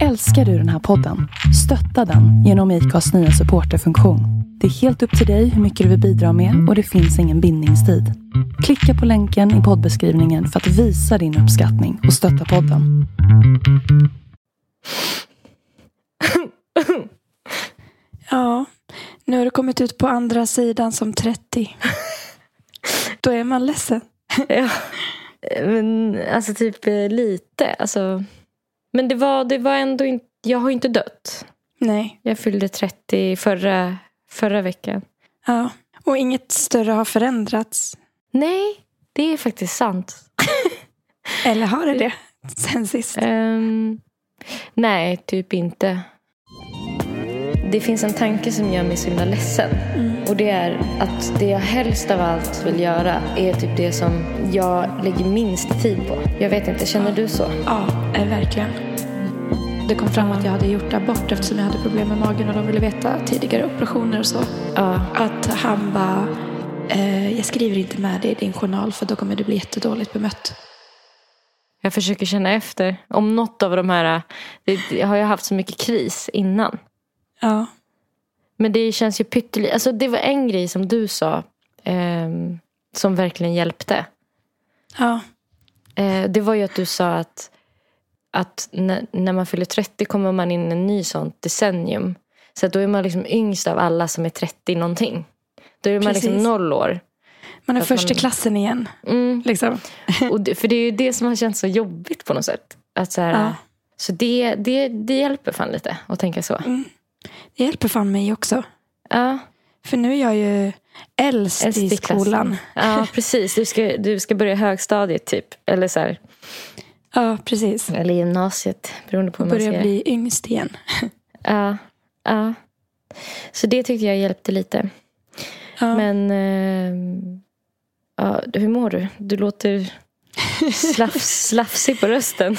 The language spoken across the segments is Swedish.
Älskar du den här podden? Stötta den genom IKAs nya supporterfunktion. Det är helt upp till dig hur mycket du vill bidra med och det finns ingen bindningstid. Klicka på länken i poddbeskrivningen för att visa din uppskattning och stötta podden. Ja, nu har du kommit ut på andra sidan som 30. Då är man ledsen. Ja. Men alltså typ eh, lite. Alltså. Men det var, det var ändå inte... Jag har inte dött. Nej. Jag fyllde 30 förra, förra veckan. Ja. Och inget större har förändrats. Nej, det är faktiskt sant. Eller har det det? Sen sist. Ehm, nej, typ inte. Det finns en tanke som gör mig så himla ledsen. Och det är att det jag helst av allt vill göra är typ det som jag lägger minst tid på. Jag vet inte, känner du så? Ja, eh, verkligen. Det kom fram att jag hade gjort abort eftersom jag hade problem med magen och de ville veta tidigare operationer och så. Ja. Att han bara, eh, jag skriver inte med det i din journal för då kommer du bli jättedåligt bemött. Jag försöker känna efter. Om något av de här... Det, jag har ju haft så mycket kris innan. Ja. Men det känns ju pyttelite. Alltså det var en grej som du sa ehm, som verkligen hjälpte. Ja. Eh, det var ju att du sa att, att när, när man fyller 30 kommer man in i en ny sånt decennium. Så då är man liksom yngst av alla som är 30 någonting. Då är man liksom Precis. noll år. Man är första man- klassen igen. Mm. Liksom. Och det, för det är ju det som har känts så jobbigt på något sätt. Att så här, Ja. så det, det, det hjälper fan lite att tänka så. Det hjälper fan mig också. Ja, För nu är jag ju äldst i skolan. Ja, precis. Du ska, du ska börja högstadiet typ. Eller så här, Ja, precis. eller gymnasiet. Beroende på hur man Börjar ser. bli yngst igen. Ja, ja. Så det tyckte jag hjälpte lite. Ja. Men ehm, ja, hur mår du? Du låter slafs, slafsig på rösten.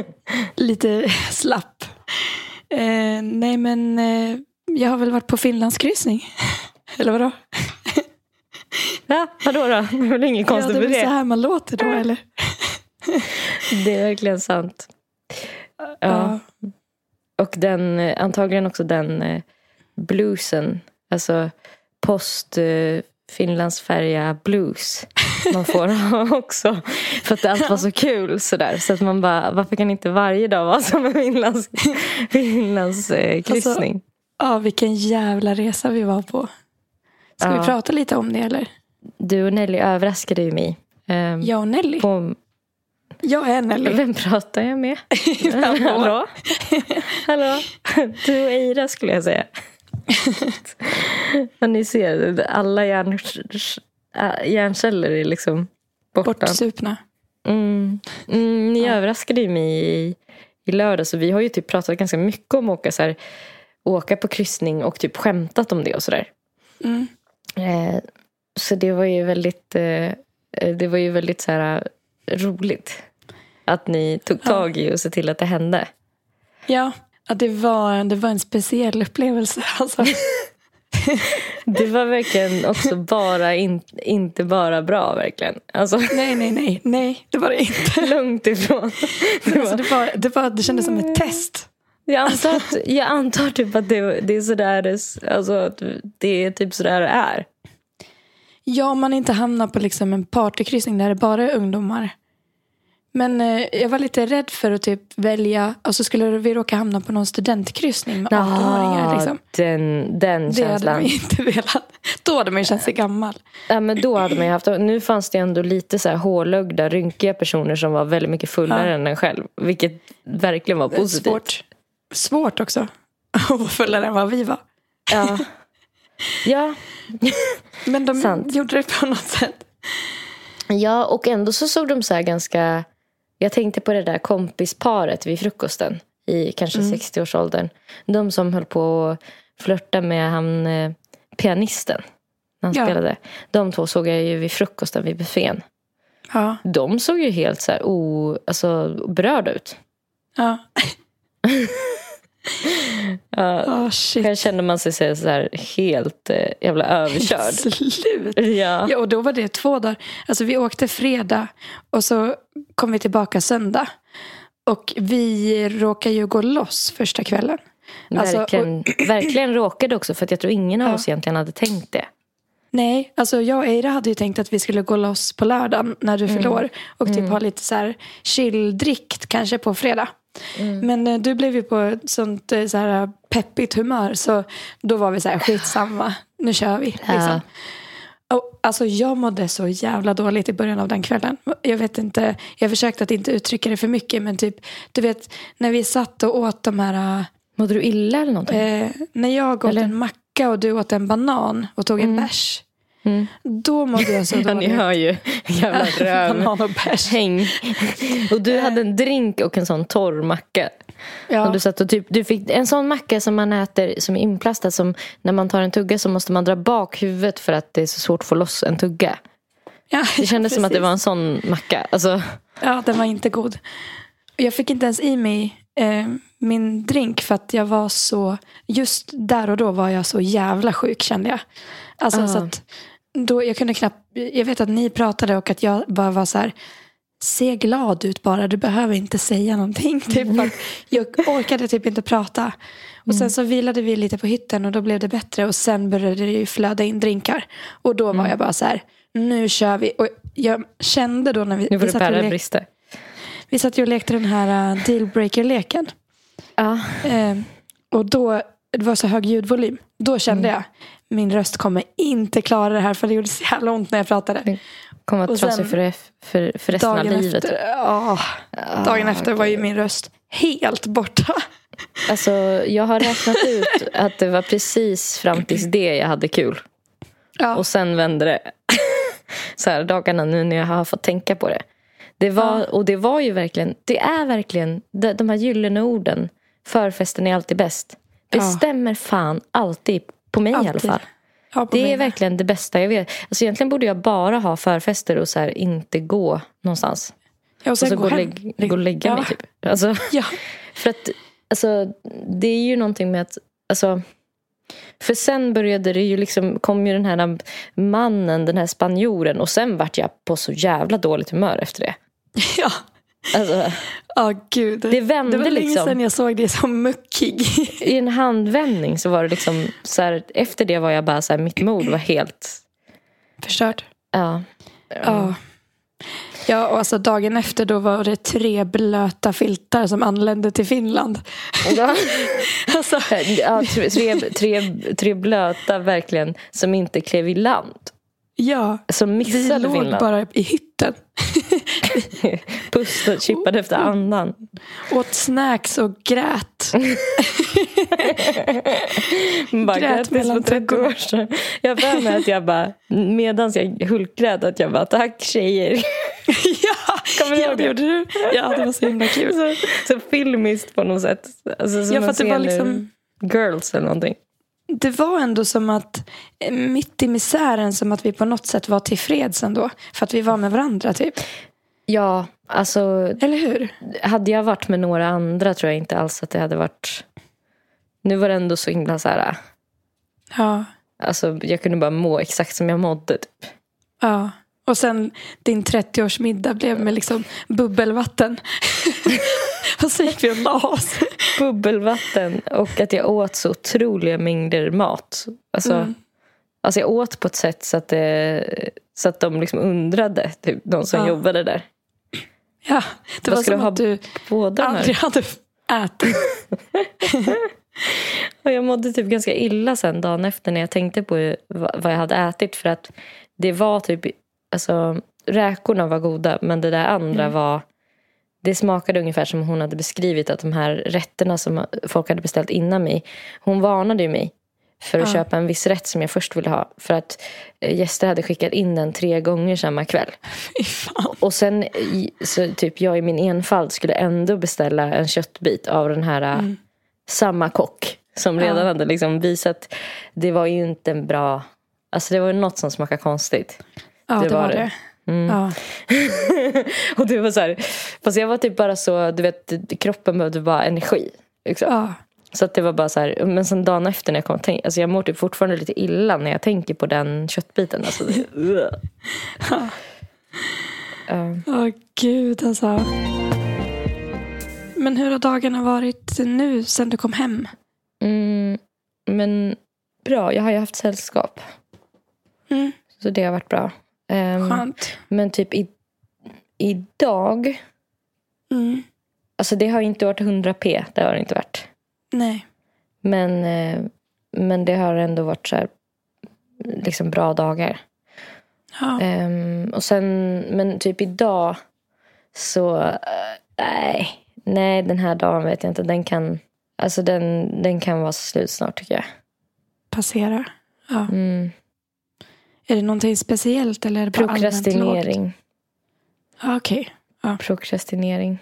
Lite slapp. Eh, nej men eh, jag har väl varit på Finlandskryssning. Eller vadå? Ja, vadå då? Det är väl inget Ja, konstigt det är med väl så det. här man låter då eller? Det är verkligen sant. Ja. Ja. Och den, eh, antagligen också den eh, bluesen. Alltså post eh, Finlandsfärja blues. Man får ha också. För att allt var så kul sådär. Så att man bara, varför kan inte varje dag vara som en Finlands, Finlands eh, kryssning? ja, vilken jävla resa vi var på. Ska Ja. vi prata lite om det eller? Du och Nelly överraskade ju mig. Ehm, Jag och Nelly. på, Jag är Nelly. vem pratar jag med? Hallå? Hallå? Du och Eira skulle jag säga. Men ni ser, alla hjärn, äh, hjärnceller är liksom borta. Bortsupna. Mm. Mm, ni Ja. överraskade mig i, i lördag. Så vi har ju typ pratat ganska mycket om att åka, så här, åka på kryssning och typ skämtat om det och sådär. Mm. Eh, så det var ju väldigt, eh, det var ju väldigt så här, roligt. Att ni tog tag i och se till att det hände. Ja, ja det, var, det var en speciell upplevelse. Alltså. Det var verkligen också bara, in, inte bara bra verkligen. Alltså nej, nej, nej, nej, det var det inte. långt ifrån. Det, Alltså, var, det, var, det, var, det kändes som ett test. jag, antar att, jag antar typ att det, det är sådär det, alltså, att det är typ sådär det är. Ja, om man inte hamnar på liksom en partykryssning där det bara är ungdomar. Men eh, jag var lite rädd för att typ välja, och så skulle vi råka hamna på någon studentkryssning med 18-åringar. Liksom. den, den Det hade känslan. man ju inte velat. Då hade man ju känt sig gammal. Ja, men då hade man ju haft, nu fanns det ändå lite så här hålögda, rynkiga personer som var väldigt mycket fullare Ja. än en själv. Vilket verkligen var positivt. Svårt. Svårt också. Att vara fullare än vad vi var. Ja. ja. Men de Sant. gjorde det på något sätt. ja, och ändå så såg de så här ganska... Jag tänkte på det där kompisparet vid frukosten i kanske Mm. 60-årsåldern. De som höll på att flörta med han eh, pianisten när han Ja. spelade. De två såg jag ju vid frukosten vid buffén. Ja. De såg ju helt så här o, alltså, berörda ut. Ja. Ja, Oh, shit. Här kände man sig så här- helt eh, jävla överkörd. Slut. Ja. Ja, och då var det två dagar. Alltså vi åkte fredag och så kom vi tillbaka söndag. och vi råkar ju gå loss första kvällen. Alltså, verkligen, verkligen råkade också för jag tror ingen av Ja. oss egentligen hade tänkt det. Nej, alltså jag och Eira hade ju tänkt att vi skulle gå loss på lördagen när du fyllde år. Och typ ha lite så här chill-drickt kanske på fredag. Men eh, du blev ju på ett sånt eh, så här peppigt humör. Så då var vi så här, skitsamma, nu kör vi. Liksom. Ja. Och, alltså jag mådde så jävla dåligt i början av den kvällen. Jag vet inte, jag försökte att inte uttrycka det för mycket. Men typ, du vet, när vi satt och åt de här... Mådde du illa eller någonting? Eh, när jag åt Eller? en macka och du åt en banan och tog en bärs. Då mådde jag så ja, ni dåligt. hör ju. Jävla röv. Banan och bärs. Häng. Och du hade en drink och en sån torr macka. Ja. Och du satt och typ, du fick en sån macka som man äter som är inplastad. Som när man tar en tugga så måste man dra bak huvudet för att det är så svårt att få loss en tugga. ja, Det kändes som att det var en sån macka. Alltså, Ja, den var inte god. Jag fick inte ens i mig eh, min drink för att jag var så... Just där och då var jag så jävla sjuk kände jag. Alltså Ah. så att då, jag kunde knappt... Jag vet att ni pratade och att jag bara var så här... Se glad ut bara, du behöver inte säga någonting. Typ, att jag orkade typ inte prata. Och sen så vilade vi lite på hytten och då blev det bättre. Och sen började det ju flöda in drinkar. Och då var jag bara så här, nu kör vi. Och jag kände då när vi, nu får vi och bära brister. vi satt ju och lekte den här uh, dealbreaker-leken. Ja. Eh, och då, det var så hög ljudvolym. Då kände Mm. jag, min röst kommer inte klara det här för det gjorde så jävla ont när jag pratade. Kommer Och att trasig för, för, för resten av livet. efter, ja, dagen efter var ju min röst helt borta. Alltså, jag har räknat ut att det var precis fram tills det jag hade kul. Ja, Och sen vände det. Så här, dagarna nu när jag har fått tänka på det. det var, Ja. Och det var ju verkligen, det är verkligen de, de här gyllene orden. Förfesten är alltid bäst. Det Ja. fan alltid. På mig i alla Alltid. fall. ja, Det mig är verkligen det bästa jag vet. Alltså egentligen borde jag bara ha förfester och så här, inte gå någonstans. ja, och Och sen så gå gå och, lägg, gå och lägga Ja. mig typ. Alltså, Ja, för att alltså, det är ju någonting med att alltså, för sen började det ju liksom, kom ju den här mannen, den här spanjoren och sen vart jag på så jävla dåligt humör efter det. ja. Alltså, Ja, gud. Det vände det var länge liksom. sedan jag såg dig som muckig. I en handvändning så var det liksom så här, efter det var jag bara så här, mitt mod var helt, Förstörd. ja. Ja. Ja, och alltså dagen efter då var det tre blöta filtar som anlände till Finland. Ja. Alltså, Ja, tre, tre, tre, blöta verkligen som inte klev i land. ja. Som Vi missade låg Finland. bara i hytten. Pustade, chippade efter andan. Åt snacks och grät. Bara Grät mellan på 30 tuggorna. år. Jag för mig att jag bara, medan jag hulkgrät, att jag bara tack tjejer. ja, Kommer ja det gjorde du. Ja, det var så himla kul. Så, så filmiskt på något sätt. Alltså, som Ja, för att det var liksom- Girls eller någonting. Det var ändå som att eh, mitt i misären som att vi på något sätt var tillfreds ändå. För att vi var med varandra typ. Ja, alltså Eller hur? hade jag varit med några andra tror jag inte alls att det hade varit... Nu var det ändå så himla så här... Ja. Alltså jag kunde bara må exakt som jag mådde. Typ. ja. Och sen din 30-årsmiddag blev med liksom bubbelvatten. och så gick vi och la oss. Bubbelvatten och att jag åt så otroliga mängder mat. Alltså, Mm. Alltså jag åt på ett sätt så att, det, så att de liksom undrade, typ, de som Ja. jobbade där. Ja, det Vad var som du att du Båda aldrig här. hade ätit. Och jag mådde typ ganska illa sen dagen efter när jag tänkte på vad vad jag hade ätit. För att det var typ, alltså räkorna var goda men det där andra Mm. var det smakade ungefär som hon hade beskrivit att de här rätterna som folk hade beställt innan mig. Hon varnade ju mig för att Ja. köpa en viss rätt som jag först ville ha. För att eh, gäster hade skickat in den tre gånger samma kväll. Och sen så typ jag i min enfald skulle ändå beställa en köttbit av den här äh, samma kock. Som Mm. Ja. redan hade liksom visat. Det var ju inte en bra. Alltså det var ju något som smakade konstigt. Ja, Det det, var det. det. Mm. Ja. och det var så här. Fast jag var typ bara så. Du vet kroppen behövde bara energi. Liksom. Ja. Så att det var bara så här. Men sen dagen efter när jag kom att tänka. Alltså jag mår typ fortfarande lite illa när jag tänker på den köttbiten. Alltså, Ja. Åh gud alltså. Men hur har dagarna varit nu sen du kom hem? Mm, men bra, jag har ju haft sällskap. Mm. Så det har varit bra. Um, Skönt. men typ i, idag, Mm. alltså det har inte varit 100p. Det har det inte varit. Nej. Men, eh, men det har ändå varit så här, liksom bra dagar. Ja. Ehm, och sen, men typ idag så, eh, nej, nej den här dagen vet jag inte. Den kan, alltså den, den kan vara slut snart tycker jag. Passera. Ja. Mm. Är det någonting speciellt eller är det bara allmänt lågt? Prokrastinering. Ja, Okej. Prokrastinering.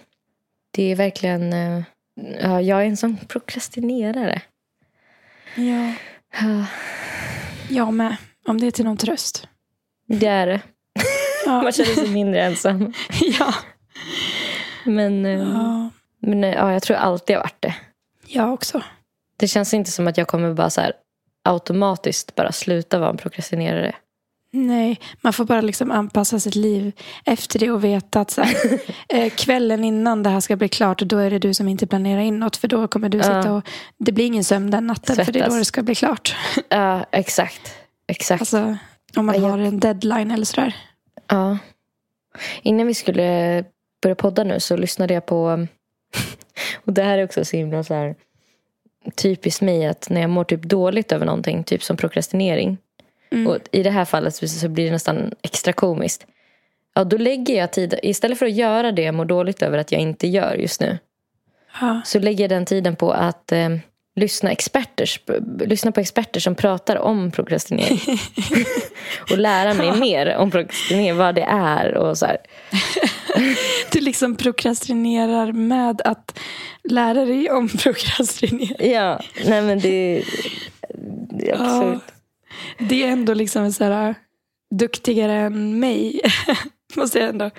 Det är verkligen, eh, ja, jag är en sån prokrastinerare. Ja. Ja, Jag med. Om det är till någon tröst. Det är det. Ja. Man känner sig mindre ensam. ja. Men, eh, ja. men eh, ja, jag tror alltid jag har varit det. Jag också. Det känns inte som att jag kommer bara så här automatiskt bara sluta vara en prokrastinerare. Nej, man får bara liksom anpassa sitt liv efter det och veta att så här, eh, kvällen innan det här ska bli klart, då är det du som inte planerar in något. För då kommer du sitta och det blir ingen sömn den natten för det är då Svettas. det ska bli klart. Ja, exakt. Exakt. Alltså om man har en deadline eller sådär. Ja. Innan vi skulle börja podda nu så lyssnade jag på... Och det här är också så himla så här typiskt mig att när jag mår typ dåligt över någonting, typ som prokrastinering. Mm. Och i det här fallet så- blir det nästan extra komiskt. Ja, då lägger jag tid, istället för att göra det jag mår dåligt över att jag inte gör just nu. Ja. Så lägger jag den tiden på att eh, lyssna, experters, lyssna på experter som pratar om prokrastinering. och lära mig mer om prokrastinering, vad det är och så. Du liksom prokrastinerar med att lära dig om prokrastinering. Ja, nej men det, det är absurt. Ja. Det är ändå liksom så här, duktigare än mig. Måste jag ändå.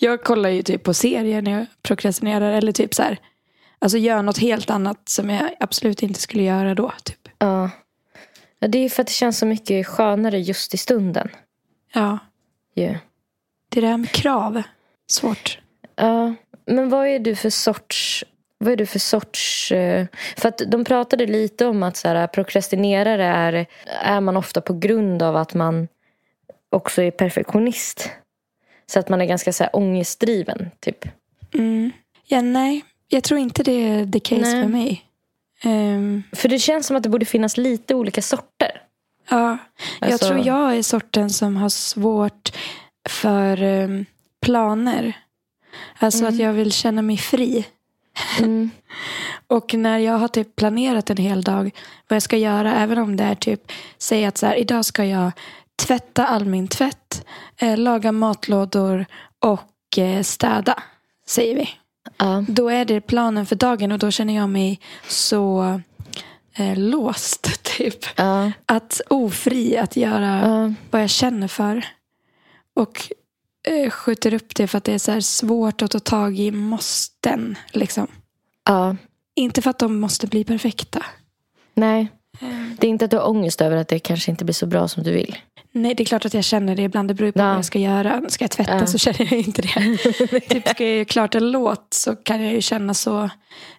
Jag kollar ju typ på serier när jag prokrastinerar. Eller typ så här. Alltså gör något helt annat som jag absolut inte skulle göra då. Typ. Ja. ja. Det är för att det känns så mycket skönare just i stunden. Ja. ju. Det är det här med krav. Svårt. Ja, men vad är du för sorts... Vad är du för sorts... eh, För att de pratade lite om att så här, prokrastinerare är, är man ofta på grund av att man också är perfektionist. Så att man är ganska så här, ångestdriven, typ. Mm. Ja, nej. Jag tror inte det är the case Nej. för mig. Ehm, För det känns som att det borde finnas lite olika sorter. ja, jag Alltså- tror jag är sorten som har svårt för ehm, planer. Alltså att jag vill känna mig fri. Mm. Och när jag har typ planerat en hel dag vad jag ska göra, även om det är typ, säg att så här, idag ska jag tvätta all min tvätt, eh, laga matlådor och eh, städa, säger vi. Ja. Då är det planen för dagen och då känner jag mig så eh, låst, typ. Ja. Att ofri att göra Ja. vad jag känner för. Och skjuter upp det för att det är så svårt att ta tag i måsten. Liksom. ja. Inte för att de måste bli perfekta. Nej. Det är inte att du har ångest över att det kanske inte blir så bra som du vill. Nej, det är klart att jag känner det ibland. Det beror på Ja. vad jag ska göra. Ska jag tvätta Ja. så känner jag inte det. typ ska jag göra klart en låt så kan jag ju känna så.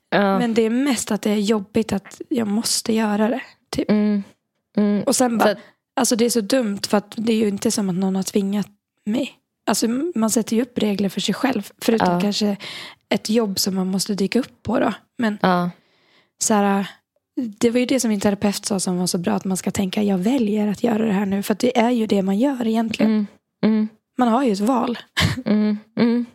Ja. Men det är mest att det är jobbigt att jag måste göra det. Typ. Mm. Mm. Och sen bara, att- alltså det är så dumt för att det är ju inte som att någon har tvingat mig. Alltså man sätter ju upp regler för sig själv. Förutom Ja. kanske ett jobb som man måste dyka upp på då. Men Ja. så här, det var ju det som min terapeut sa som var så bra. Att man ska tänka, jag väljer att göra det här nu. För det är ju det man gör egentligen. Mm. Mm. Man har ju ett val. Mm, mm.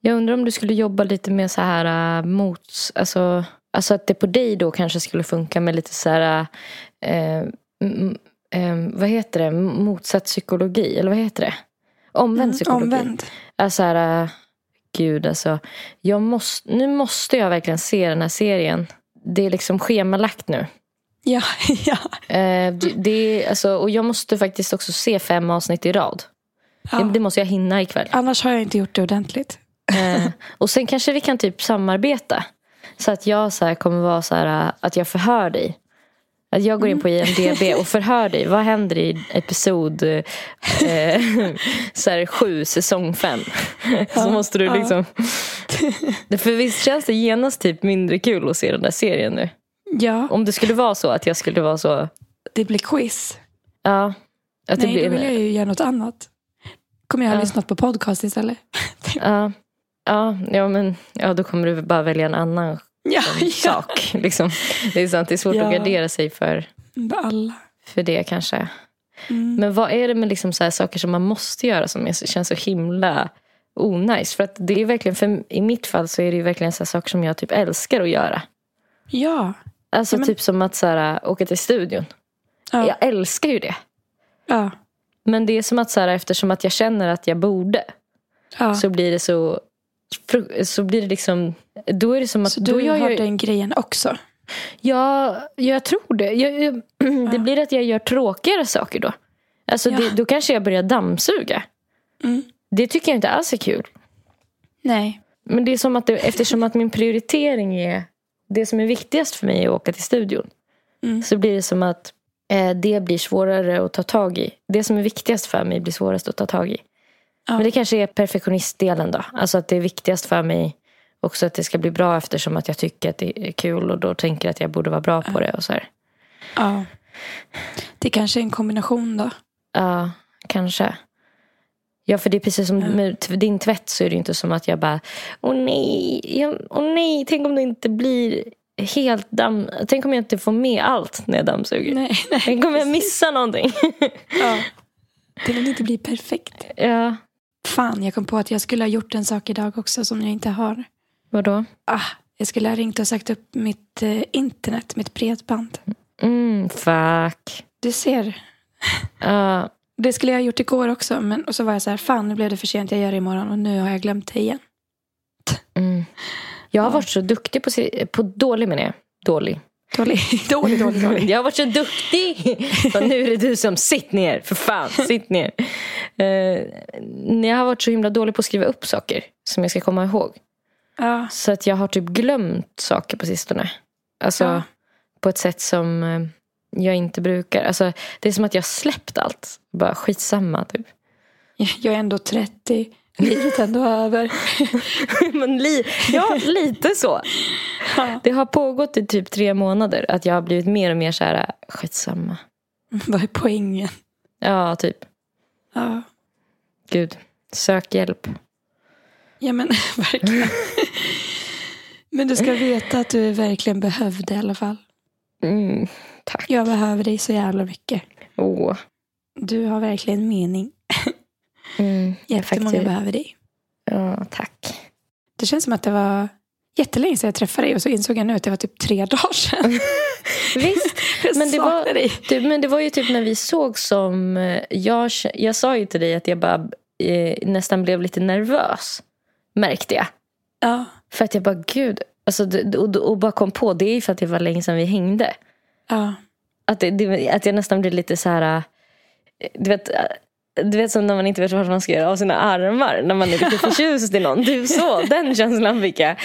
Jag undrar om du skulle jobba lite med så här äh, mot... Alltså, alltså att det på dig då kanske skulle funka med lite så här... Äh, mm, vad heter det? Motsatt psykologi. Eller vad heter det? Omvänd psykologi. Mm, Omvänd. Alltså så här, äh, gud alltså. Jag måste, nu måste jag verkligen se den här serien. Det är liksom schemalagt nu. Ja, ja. Eh, det, det alltså, och jag måste faktiskt också se fem avsnitt i rad. ja. Det, det måste jag hinna ikväll. Annars har jag inte gjort det ordentligt. Eh, och sen kanske vi kan typ samarbeta. Så att jag så här kommer vara så här äh, att jag förhör dig. Att jag går in på IMDB och förhör dig. Vad händer i episod eh, så här, sju, säsong fem? Så Ja, måste du ja. liksom För visst känns det genast typ mindre kul att se den där serien nu? Ja, Om det skulle vara så att jag skulle vara så... det blir quiz. Ja. Att det Nej, blir, då vill jag ju göra något annat. Kommer jag ha Ja. lyssnat på podcast istället? ja. Ja, ja, men ja, då kommer du bara välja en annan Ja, sak. Liksom. Det är sant, det är svårt Ja. att gardera sig för, Alla. för det kanske. Mm. Men vad är det med liksom så saker som man måste göra som känns så himla onajs? För att det är verkligen, för i mitt fall så är det verkligen så saker som jag typ älskar att göra. Ja. Alltså Ja, men- typ som att så här, åka till studion. Ja. Jag älskar ju det. Ja. Men det är som att så här, eftersom att jag känner att jag borde ja. så blir det så så blir det liksom då är det som att Så du har jag, den grejen också? ja, jag tror det jag, jag, det Ja. blir att jag gör tråkigare saker då alltså Ja. det, då kanske jag börjar dammsuga Mm. det tycker jag inte alls är kul Nej. men det är som att det, eftersom att min prioritering är det som är viktigast för mig är att åka till studion Mm. så blir det som att eh, det blir svårare att ta tag i det som är viktigast för mig blir svårast att ta tag i Ja. Men det kanske är perfektionistdelen då. Alltså att det är viktigast för mig också att det ska bli bra eftersom att jag tycker att det är kul och då tänker att jag borde vara bra på det och så här. ja. Det kanske är en kombination då. Ja, kanske. Ja, för det är precis som med din tvätt så är det inte som att jag bara Åh nej, jag, åh nej, tänk om det inte blir helt damm... Tänk om jag inte får med allt när jag dammsuger. Nej, nej. Tänk om jag missar någonting. Ja. Det vill inte bli perfekt. ja, Fan, jag kom på att jag skulle ha gjort en sak idag också som jag inte har. vadå? Ah, jag skulle ha ringt och sagt upp mitt eh, internet, mitt bredband. Mm, fuck. Du ser. Ja, Det skulle jag ha gjort igår också. Men, och så var jag så här, fan nu blev det för sent, jag gör det imorgon. Och nu har jag glömt det igen. Mm. Jag har Ja. varit så duktig på, på dålig menar jag. Dålig. Dålig, dålig, dålig. dålig. Jag har varit så duktig. Så nu är det du som, sitt ner. För fan, sitt ner. Eh, jag har varit så himla dålig på att skriva upp saker som jag ska komma ihåg. Ja, Så att jag har typ glömt saker på sistone. Alltså Ja. på ett sätt som eh, jag inte brukar. Alltså, det är som att jag har släppt allt. Bara skitsamma typ. jag är ändå 30. Livet ändå över. Men li- ja, lite så. Ja. Det har pågått i typ tre månader att jag har blivit mer och mer så här, skitsamma. Vad är poängen? Ja, typ. Ja, Gud, sök hjälp. ja men verkligen. Men du ska veta att du är verkligen behövd i alla fall. Mm, tack. Jag behöver dig så jävla mycket. Åh. Du har verkligen mening. Mm, Jättemånga faktiskt. behöver dig. Ja, tack. Det känns som att det var jättelänge sedan jag träffade dig och så insåg jag nu att det var typ tre dagar sedan. Visst, men det, var, dig. du, men det var ju typ när vi såg som... eh, Jag, jag sa ju till dig att jag bara eh, nästan blev lite nervös. Märkte jag. Ja, För att jag bara, gud. Alltså, det- och, och bara kom på, det är ju för att det var länge sedan vi hängde. ja, Att, det, det, att jag nästan blev lite så här... eh, Du vet, du vet som när man inte vet vad man ska göra av sina armar. När man är lite förtjust i någon. Typ så, den känslan fick jag.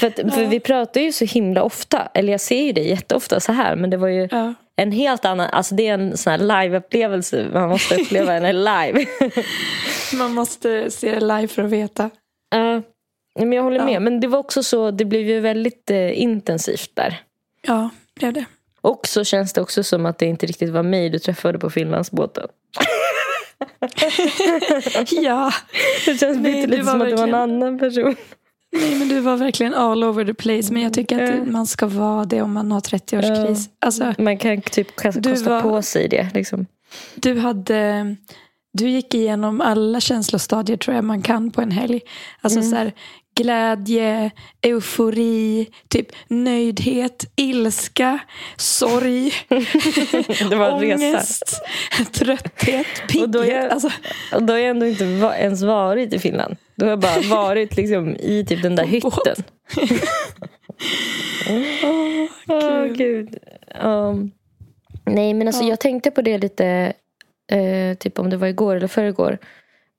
För, att, för vi pratar ju så himla ofta. Eller jag ser ju dig jätteofta så här. Men det var ju ja. en helt annan... Alltså det är en sån här live-upplevelse. Man måste uppleva henne live. Man måste se det live för att veta. Ja, men jag håller Ja. med. Men det var också så, det blev ju väldigt eh, intensivt där. Ja, blev det. Och så känns det också som att det inte riktigt var mig du träffade på Finlandsbåten. Ja, Det känns Nej, lite, du som att det var en verkligen- annan person. nej men du var verkligen all over the place. Men jag tycker att man ska vara det om man har 30-årskris. Alltså, Man kan typ kosta Du var- på sig det. Liksom. du hade... Du gick igenom alla känslostadier tror jag man kan på en helg. Alltså Mm. så här, glädje, eufori, typ nöjdhet, ilska, sorg, Det var en resa. ångest, trötthet, Och då är pigghet. jag- Alltså, Och då har jag ändå inte va- ens varit i Finland. Då har jag bara varit liksom i typ den där hytten. Åh, gud. Um, nej, men alltså Ja. jag tänkte på det lite, eh, typ om det var igår eller förrgår.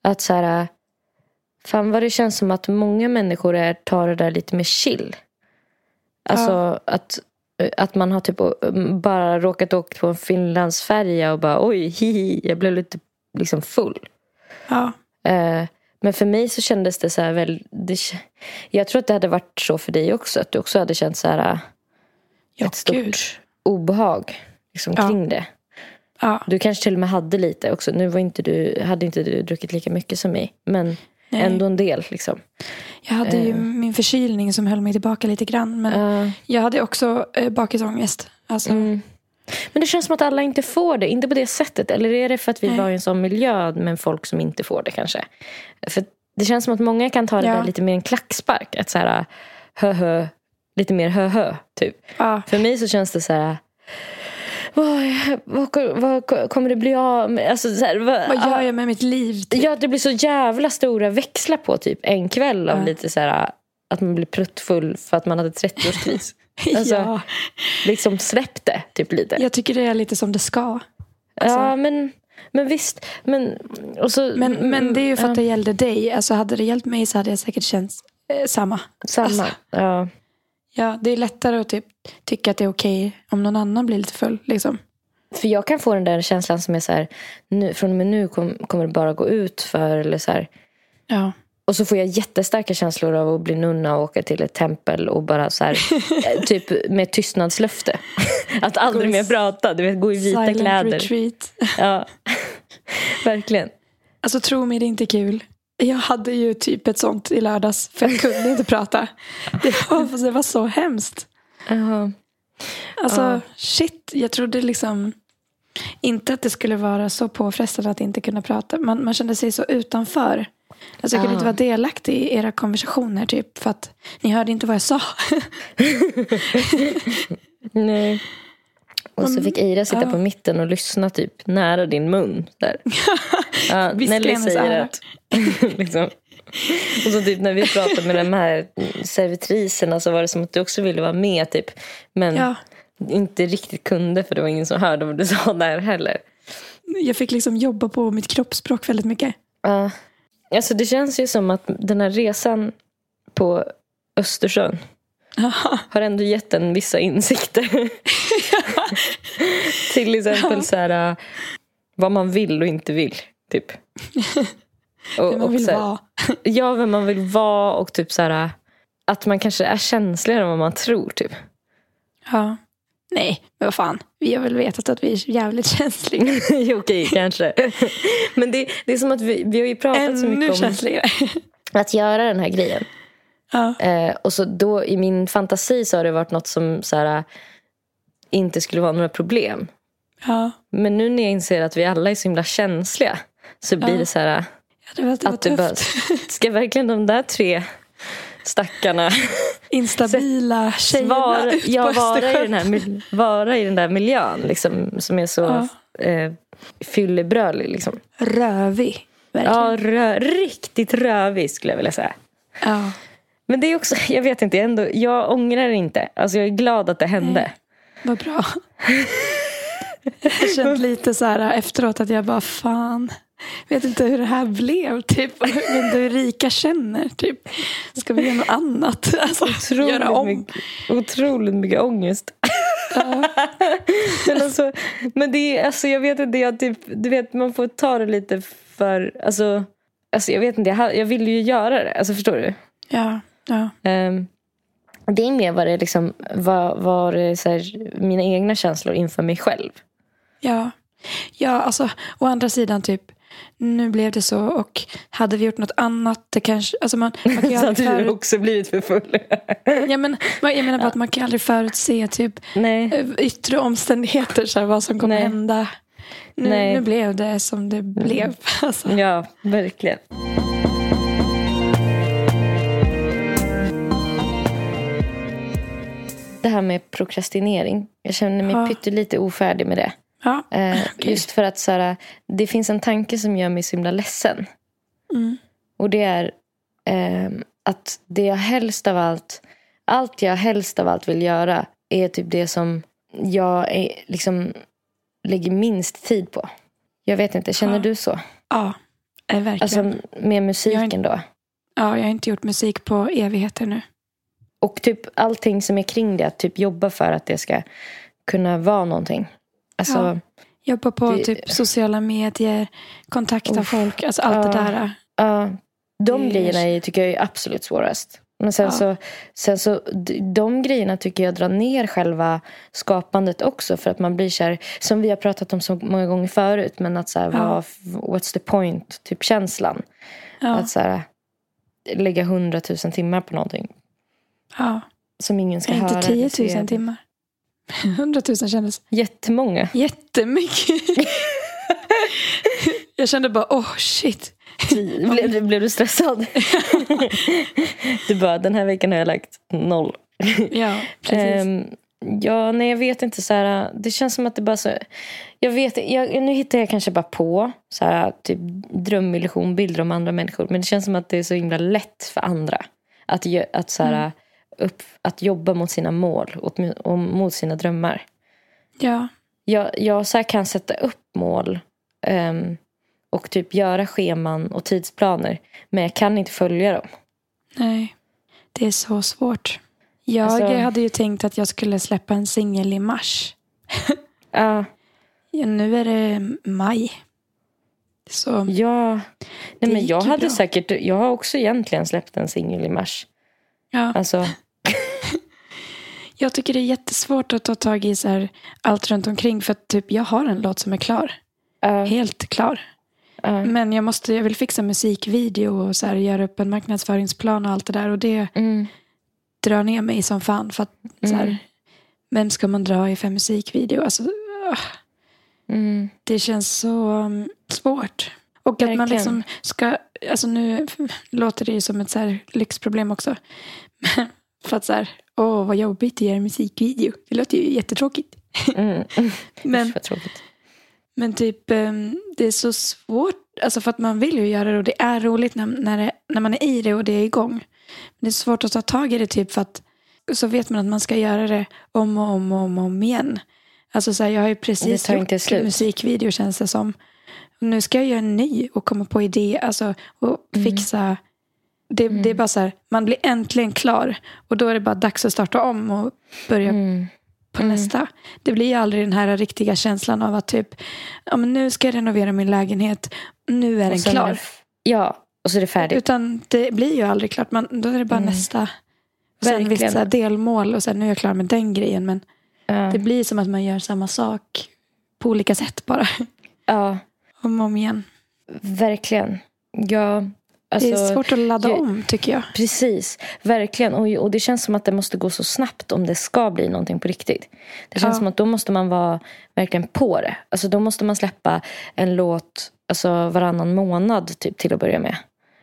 Att så här, fan vad det känns som att många människor är, tar det där lite mer chill. Alltså att, att man har typ bara råkat åka på en Finlandsfärja och bara oj, hihi, jag blev lite liksom full. ja, Eh, Men för mig så kändes det så här väl... Det, jag tror att det hade varit så för dig också. Att du också hade känt så här... Ja, ett stort gud. obehag liksom, Ja. kring det. Ja, Du kanske till och med hade lite också. Nu var inte du, hade inte du druckit lika mycket som mig. Men nej. ändå en del. Liksom. Jag hade ju Eh. min förkylning som höll mig tillbaka lite grann. Men Ja. jag hade också eh, bakisångest. Alltså, Mm. Men det känns som att alla inte får det. Inte på det sättet. Eller är det för att vi Nej. var i en sån miljö med folk som inte får det kanske? För det känns som att många kan ta det Ja. där lite mer en klackspark. Att så här, hö hö, lite mer hö hö, typ. För mig så känns det så här... Vad, vad, kommer det bli av med? Alltså, så här, vad, Vad gör jag med mitt liv? Typ? Ja, det blir så jävla stora växlar på typ en kväll av Ja. lite så här att man blir pruttfull för att man hade 30-årskris. Alltså, ja, Liksom släpp det typ lite. jag tycker det är lite som det ska. alltså- ja, men, men visst. Men, och så, Men, men det är ju för att det gällde dig. Alltså, hade det gällt mig så hade jag säkert känt eh, samma. Samma. alltså. Ja. Ja, det är lättare att typ, tycka att det är okej om någon annan blir lite full. Liksom. För jag kan få den där känslan som är så här, nu, från och med nu kom, kommer det bara gå ut för eller så här. Ja. Och så får jag jättestarka känslor av att bli nunna och åka till ett tempel och bara så här, eh, typ med tystnadslöfte. Att aldrig mer prata, du vet, gå i vita Silent kläder. retreat. Ja, verkligen. Alltså tro mig, det är inte kul. Jag hade ju typ ett sånt i lördags för jag kunde inte prata. Det var, det var så hemskt. Ja. Alltså Ja. shit, jag trodde liksom inte att det skulle vara så påfrestande att inte kunna prata. Man, man kände sig så utanför. Alltså jag kunde Ja. inte vara delaktig i era konversationer typ för att ni hörde inte vad jag sa. Nej. Och så fick Ira sitta ja. på mitten och lyssna typ nära din mun. Där. Ja, Nelly säger att... liksom. Och så typ när vi pratade med de här servitriserna så var det som att du också ville vara med typ. Men Ja, inte riktigt kunde för det var ingen som hörde vad du sa där heller. jag fick liksom jobba på mitt kroppsspråk väldigt mycket. Ja. Alltså det känns ju som att den här resan på Östersjön har ändå gett en vissa insikter. Till exempel så här, vad man vill och inte vill. Typ. Och, Hur man vill så här, vara. Ja, vem man vill vara och typ så här, att man kanske är känsligare än vad man tror. Typ. Ja. Nej, men vad fan. Vi har väl vetat att vi är jävligt känsliga. Okej, kanske. Men det, det är som att vi, vi har ju pratat så Ännu mycket om känsligare. att göra den här grejen. Ja. Eh, och så då i min fantasi så har det varit något som så här, inte skulle vara några problem. Ja. Men nu när jag inser att vi alla är så himla känsliga så blir Ja. det så här ja, det var, det var att det bara, ska verkligen de där tre stackarna Instabila tjejerna vara, ut ja, på vara, i den här, vara i den där miljön liksom, som är så Ja. eh, fyllebrölig. Liksom. Rövig. Verkligen. Ja, rö, riktigt rövig skulle jag vilja säga. Ja. Men det är också, jag vet inte, ändå, jag ångrar det inte. Alltså jag är glad att det hände. Vad bra. Jag har känt lite så här efteråt att jag bara fan. Vet inte hur det här blev. Typ. Jag vet inte hur Rika känner. Typ. Ska vi göra något annat? Alltså, göra Otroligt om. mycket, otroligt mycket ångest. men, alltså, men det är, alltså jag vet inte, jag typ, du vet man får ta det lite för, alltså, alltså jag vet inte, jag, jag vill ju göra det, alltså förstår du? Ja, ja. Ehm, det är mer vad det liksom, vad, vad det, så här, mina egna känslor inför mig själv. Ja. ja, alltså å andra sidan typ nu blev det så och hade vi gjort något annat det kanske, alltså man, man kan Så aldrig hade du förut, också blivit för full. ja, men, jag menar bara att man kan aldrig förutse typ Nej. eh, yttre omständigheter, så här, vad som kommer Nej. hända. Nu, nu blev det som det blev. Alltså. Ja, verkligen. Här med prokrastinering. Jag känner mig Ja. pyttelite ofärdig med det. Ja. Eh, Okej. Just för att så här, det finns en tanke som gör mig så himla ledsen. Mm. Och det är eh, att det jag helst av allt, allt jag helst av allt vill göra är typ det som jag är, liksom lägger minst tid på. Jag vet inte, känner Ja. du så? Ja, eh, verkligen. Alltså med musiken då? ja, jag har inte gjort musik på evigheter nu. Och typ allting som är kring det, att typ jobba för att det ska kunna vara någonting. Alltså, Ja. Jobba på Det- typ sociala medier, kontakta Uff. folk, alltså allt det Ja. där. ja, De Det är- grejerna är, tycker jag är absolut svårast. Men sen, Ja. så, sen så, de grejerna tycker jag drar ner själva skapandet också. För att man blir så här, som vi har pratat om så många gånger förut. Men att så här, Ja. vad, what's the point? Typ känslan. Ja, Att så här, lägga hundratusen timmar på någonting. Ja. Som ingen ska höra. Inte 10 eller se. 000 timmar. 100 000 kändes Jättemånga. jättemycket. jag kände bara, åh shit. Blev, du- blev du stressad? du bara, den här veckan har jag lagt noll. Ja, precis. Ehm, ja, nej jag vet inte. Så här, det känns som att det bara så... Jag vet, jag, nu hittar jag kanske bara på så här, typ drömillusion, bilder om andra människor. Men det känns som att det är så himla lätt för andra. Att, att, så här, upp, att jobba mot sina mål och, och mot sina drömmar. ja, Jag, jag så kan sätta upp mål ehm, och typ göra scheman och tidsplaner. Men jag kan inte följa dem. nej. Det är så svårt. Jag Alltså- hade ju tänkt att jag skulle släppa en singel i mars. Ja, Ja, nu är det maj. Så ja. Nej, men jag hade bra. säkert, jag har också egentligen släppt en singel i mars. ja. Alltså, Jag tycker det är jättesvårt att ta tag i så här, allt runt omkring. För att typ, jag har en låt som är klar. ja, Helt klar. ja. Men jag, måste, jag vill fixa musikvideo och så här, göra upp en marknadsföringsplan och allt det där. Och det Mm, drar ner mig som fan. För att, så här, Mm. Vem ska man dra i för musikvideo? Alltså, ah, mm, det känns så um, svårt. Och att man liksom ska... Alltså nu låter det ju som ett så lyxproblem också. För att så här, åh vad jobbigt att göra en musikvideo. Det låter ju jättetråkigt. mm. Men, men typ um, det är så svårt. Alltså för att man vill ju göra det och det är roligt när, när, det, när man är i det och det är igång. Men det är svårt att ta tag i det typ för att så vet man att man ska göra det om och om och om, och om igen. Alltså så här, jag har ju precis gjort slut. musikvideo känns det som. Och nu ska jag göra en ny och komma på idé alltså, och Mm. fixa. Det, det är bara så här, man blir äntligen klar och då är det bara dags att starta om och börja Mm. på nästa. Det blir ju aldrig den här riktiga känslan av att typ, ja men nu ska jag renovera min lägenhet, nu är den är klar. f- Ja, och så är det färdigt. Utan det blir ju aldrig klart, man, då är det bara Mm. nästa. Och sen visst Verkligen. så här delmål och sen nu är jag klar med den grejen. Men det blir som att man gör samma sak på olika sätt bara. ja, Om och om igen. verkligen. Ja, alltså, det är svårt att ladda jag- om tycker jag. Precis, verkligen. Och, och det känns som att det måste gå så snabbt om det ska bli någonting på riktigt. Det känns Ja. som att då måste man vara verkligen på det. Alltså då måste man släppa en låt alltså, varannan månad typ, till att börja med.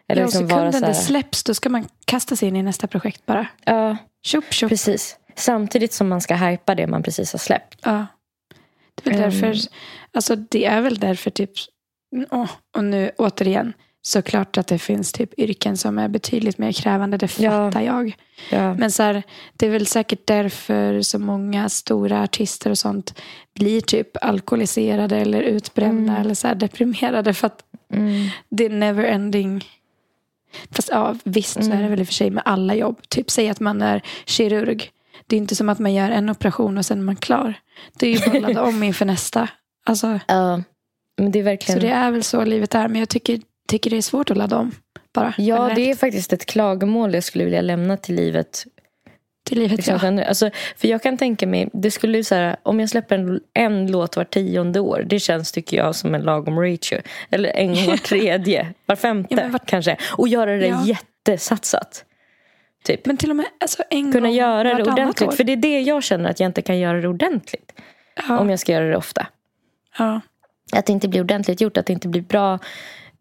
Eller ja, liksom vara sekunden så här, det släpps då ska man kasta sig in i nästa projekt bara. Ja, Tjopp tjopp. precis. Samtidigt som man ska hypa det man precis har släppt. Ja. Det är väl Ehm. därför, alltså det är väl därför typ, åh, och nu återigen, såklart att det finns typ yrken som är betydligt mer krävande, det Ja. fattar jag. Ja, Men så här, det är väl säkert därför så många stora artister och sånt blir typ alkoholiserade eller utbrända Mm. eller så deprimerade för att mm, det är never ending. Fast ja, visst så är det Mm. väl i och för sig med alla jobb. Typ säg att man är kirurg. Det är inte som att man gör en operation och sen är man klar. Det är ju ladda om inför nästa. Alltså, ja. Men det är så verkligen... det är väl så livet är. Men jag tycker, tycker det är svårt att ladda om. Bara Ja, generellt det är faktiskt ett klagomål jag skulle vilja lämna till livet till livet. Liksom, Ja. Alltså, för jag kan tänka mig, det skulle så här, om jag släpper en, en låt var tionde år, det känns tycker jag som en lagom ratio. Eller en gång var tredje, var femte Ja, vad- kanske. Och göra det Ja. jättesatsat. Typ. Men till och med alltså, en Kunna gång göra det ordentligt. år. För det är det jag känner att jag inte kan göra det ordentligt. Ja, Om jag ska göra det ofta. ja. Att det inte blir ordentligt gjort, att det inte blir bra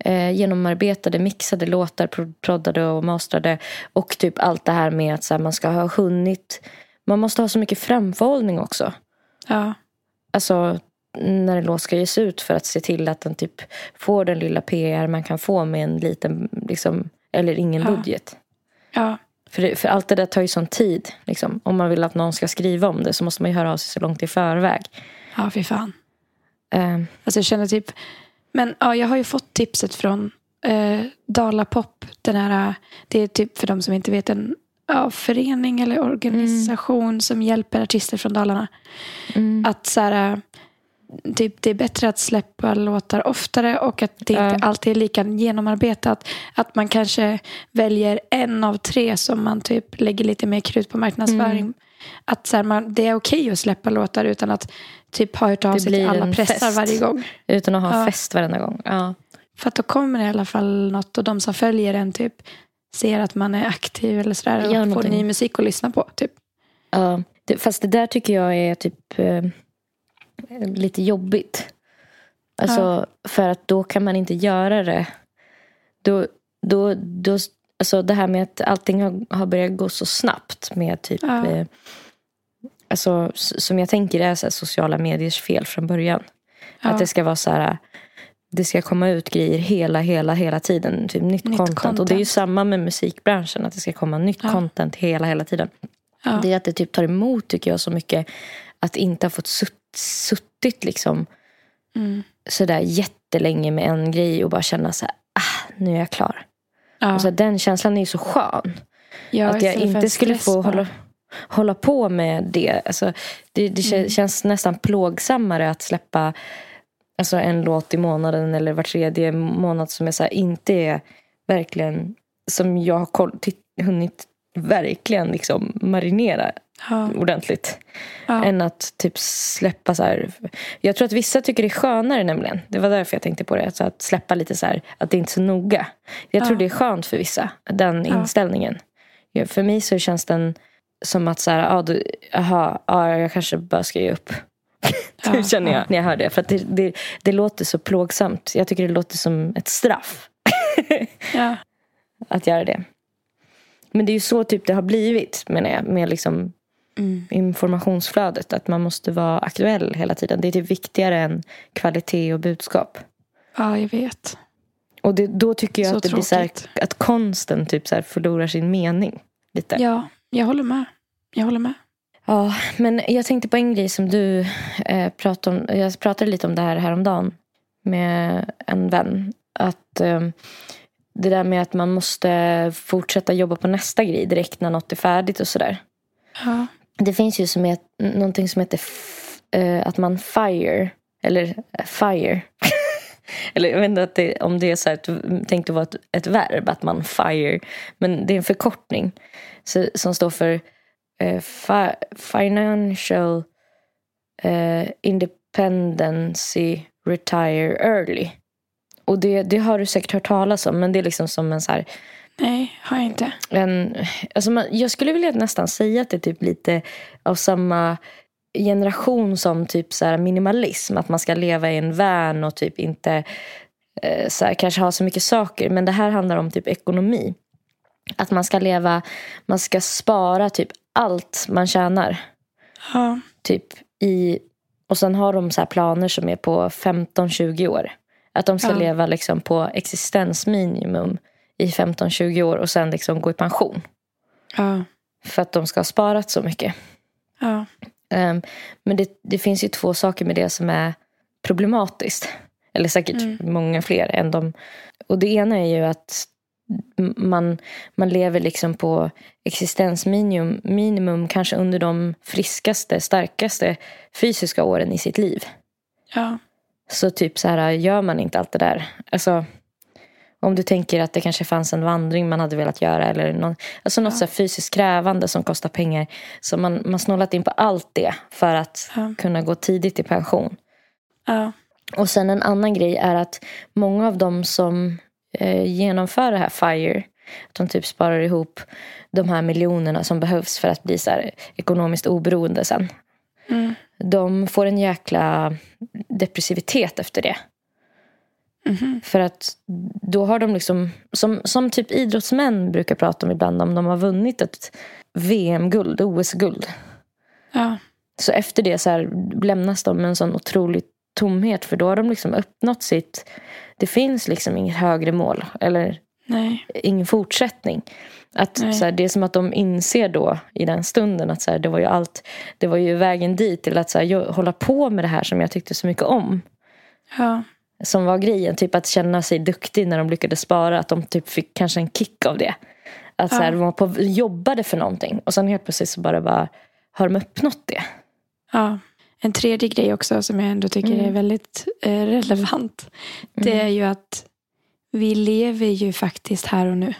eh, genomarbetade, mixade låtar, pro- proddade och mastrade. Och typ allt det här med att så här, man ska ha hunnit. Man måste ha så mycket framförhållning också. ja. Alltså när en låt ska ges ut för att se till att den typ får den lilla PR man kan få med en liten, liksom, eller ingen Ja. budget. ja. För, det, för allt det där tar ju sån tid. Liksom. Om man vill att någon ska skriva om det så måste man ju höra av sig så långt i förväg. Ja, fy fan. Eh, Alltså jag känner typ... Men ja, jag har ju fått tipset från eh, Dalapop. Den här, det är typ för de som inte vet en ja, förening eller organisation som hjälper artister från Dalarna. mm, Att så här, typ, det är bättre att släppa låtar oftare och att det inte alltid är lika genomarbetat. Att man kanske väljer en av tre som man typ lägger lite mer krut på marknadsföring. Mm. Att så här, man, det är okej att släppa låtar utan att typ ha hört av Det sig till alla pressar fest. varje gång. Utan att ha Ja. fest varenda gång. Ja. För att då kommer det i alla fall något och de som följer en typ ser att man är aktiv eller sådär och får någonting. ny musik att lyssna på. Typ. Ja, det, fast det där tycker jag är typ eh, lite jobbigt. Alltså, För att då kan man inte göra det. Då, då, då, alltså det här med att allting har, har börjat gå så snabbt med typ Ja. eh, Alltså, som jag tänker är så sociala mediers fel från början. Ja. Att det ska vara så här det ska komma ut grejer hela, hela, hela tiden. Typ nytt, Nytt content. Och det är ju content. samma med musikbranschen. Att det ska komma nytt Ja. content hela, hela tiden. Ja. Det är att det typ tar emot tycker jag så mycket. Att inte ha fått sutt, suttit liksom Mm. sådär jättelänge med en grej och bara känna så här, ah, nu är jag klar. Ja. Och så här, den känslan är ju så skön. Ja, att jag inte skulle få bara. hålla, hålla på med det. Alltså, det det Mm. känns nästan plågsammare att släppa alltså, en låt i månaden eller var tredje månad som är så här, inte är verkligen som jag har koll, hunnit verkligen liksom marinera Ja. ordentligt. Ja. Än att typ släppa så här. Jag tror att vissa tycker det är skönare nämligen. Det var därför jag tänkte på det. Alltså att släppa lite så här. Att det inte är så noga. Jag tror Ja. det är skönt för vissa. Den inställningen. För mig så känns den som att så här, ah, du, aha, ah, jag kanske bara ska ge upp. Ja, det känner jag ja. när jag hör det. För det, det, det låter så plågsamt. Jag tycker det låter som ett straff. Ja. att göra det. Men det är ju så typ det har blivit menar jag. Med liksom Mm. informationsflödet. Att man måste vara aktuell hela tiden. Det är typ viktigare än kvalitet och budskap. ja, jag vet. Och det, då tycker jag Så att det blir så här, att konsten typ så förlorar sin mening. Lite. Ja, jag håller med. Jag håller med. Ja, men jag tänkte på en grej som du eh, pratade om. Jag pratade lite om det här häromdagen med en vän. Att eh, det där med att man måste fortsätta jobba på nästa grej direkt när något är färdigt och sådär. Ja. Det finns ju som ett, någonting som heter f- eh, att man fire. Eller eh, fire. eller jag vet inte att det, om det är så här, ett- tänkt att vara ett, ett verb, att man fire. Men det är en förkortning så, som står för eh, fi, financial eh, independency retire early. Och det, det har du säkert hört talas om, men det är liksom som en så här Nej, har jag inte. en, alltså man, jag skulle vilja nästan säga att det är typ lite av samma generation som typ så här minimalism. Att man ska leva i en van och typ inte eh, så här, kanske ha så mycket saker. Men det här handlar om typ ekonomi. Att man ska leva, man ska spara typ allt man tjänar. Ja. Typ i, och sen har de så här planer som är på 15-20 år. Att de ska Ja. leva liksom på existensminimum i 15-20 år och sen liksom gå i pension. Ja. För att de ska ha sparat så mycket. Ja. Ehm, men det, det finns ju två saker med det som är problematiskt. Eller säkert Mm. många fler än de. Och det ena är ju att man, man lever liksom på existensminimum minimum, kanske under de friskaste, starkaste fysiska åren i sitt liv. Ja. Så typ så här gör man inte allt det där. Alltså, om du tänker att det kanske fanns en vandring man hade velat göra. Eller någon, alltså något Ja. så fysiskt krävande som kostar pengar. Så man, man snålat in på allt det för att Ja. kunna gå tidigt i pension. Ja. Och sen en annan grej är att många av dem som eh, genomför det här FIRE. Att de typ sparar ihop de här miljonerna som behövs för att bli så här ekonomiskt oberoende sen. Mm. De får en jäkla depressivitet efter det. Mhm. För att då har de liksom, som, som typ idrottsmän brukar prata om ibland, om de har vunnit ett VM-guld, OS-guld. Ja. Så efter det så här, lämnas de med en sån otrolig tomhet. För då har de liksom uppnått sitt, det finns liksom inget högre mål. Eller Nej. ingen fortsättning. Att, så här, det är som att de inser då i den stunden att så här, det var ju allt, det var ju vägen dit till att så här, hålla på med det här som jag tyckte så mycket om. Ja. Som var grejen, typ att känna sig duktig när de lyckades spara. Att de typ fick kanske en kick av det. Att så här, Ja. de var på, jobbade för någonting och sen helt plötsligt så bara, bara har de uppnått det. Ja. en tredje grej också som jag ändå tycker Mm. är väldigt eh, relevant. Det Mm. är ju att vi lever ju faktiskt här och nu.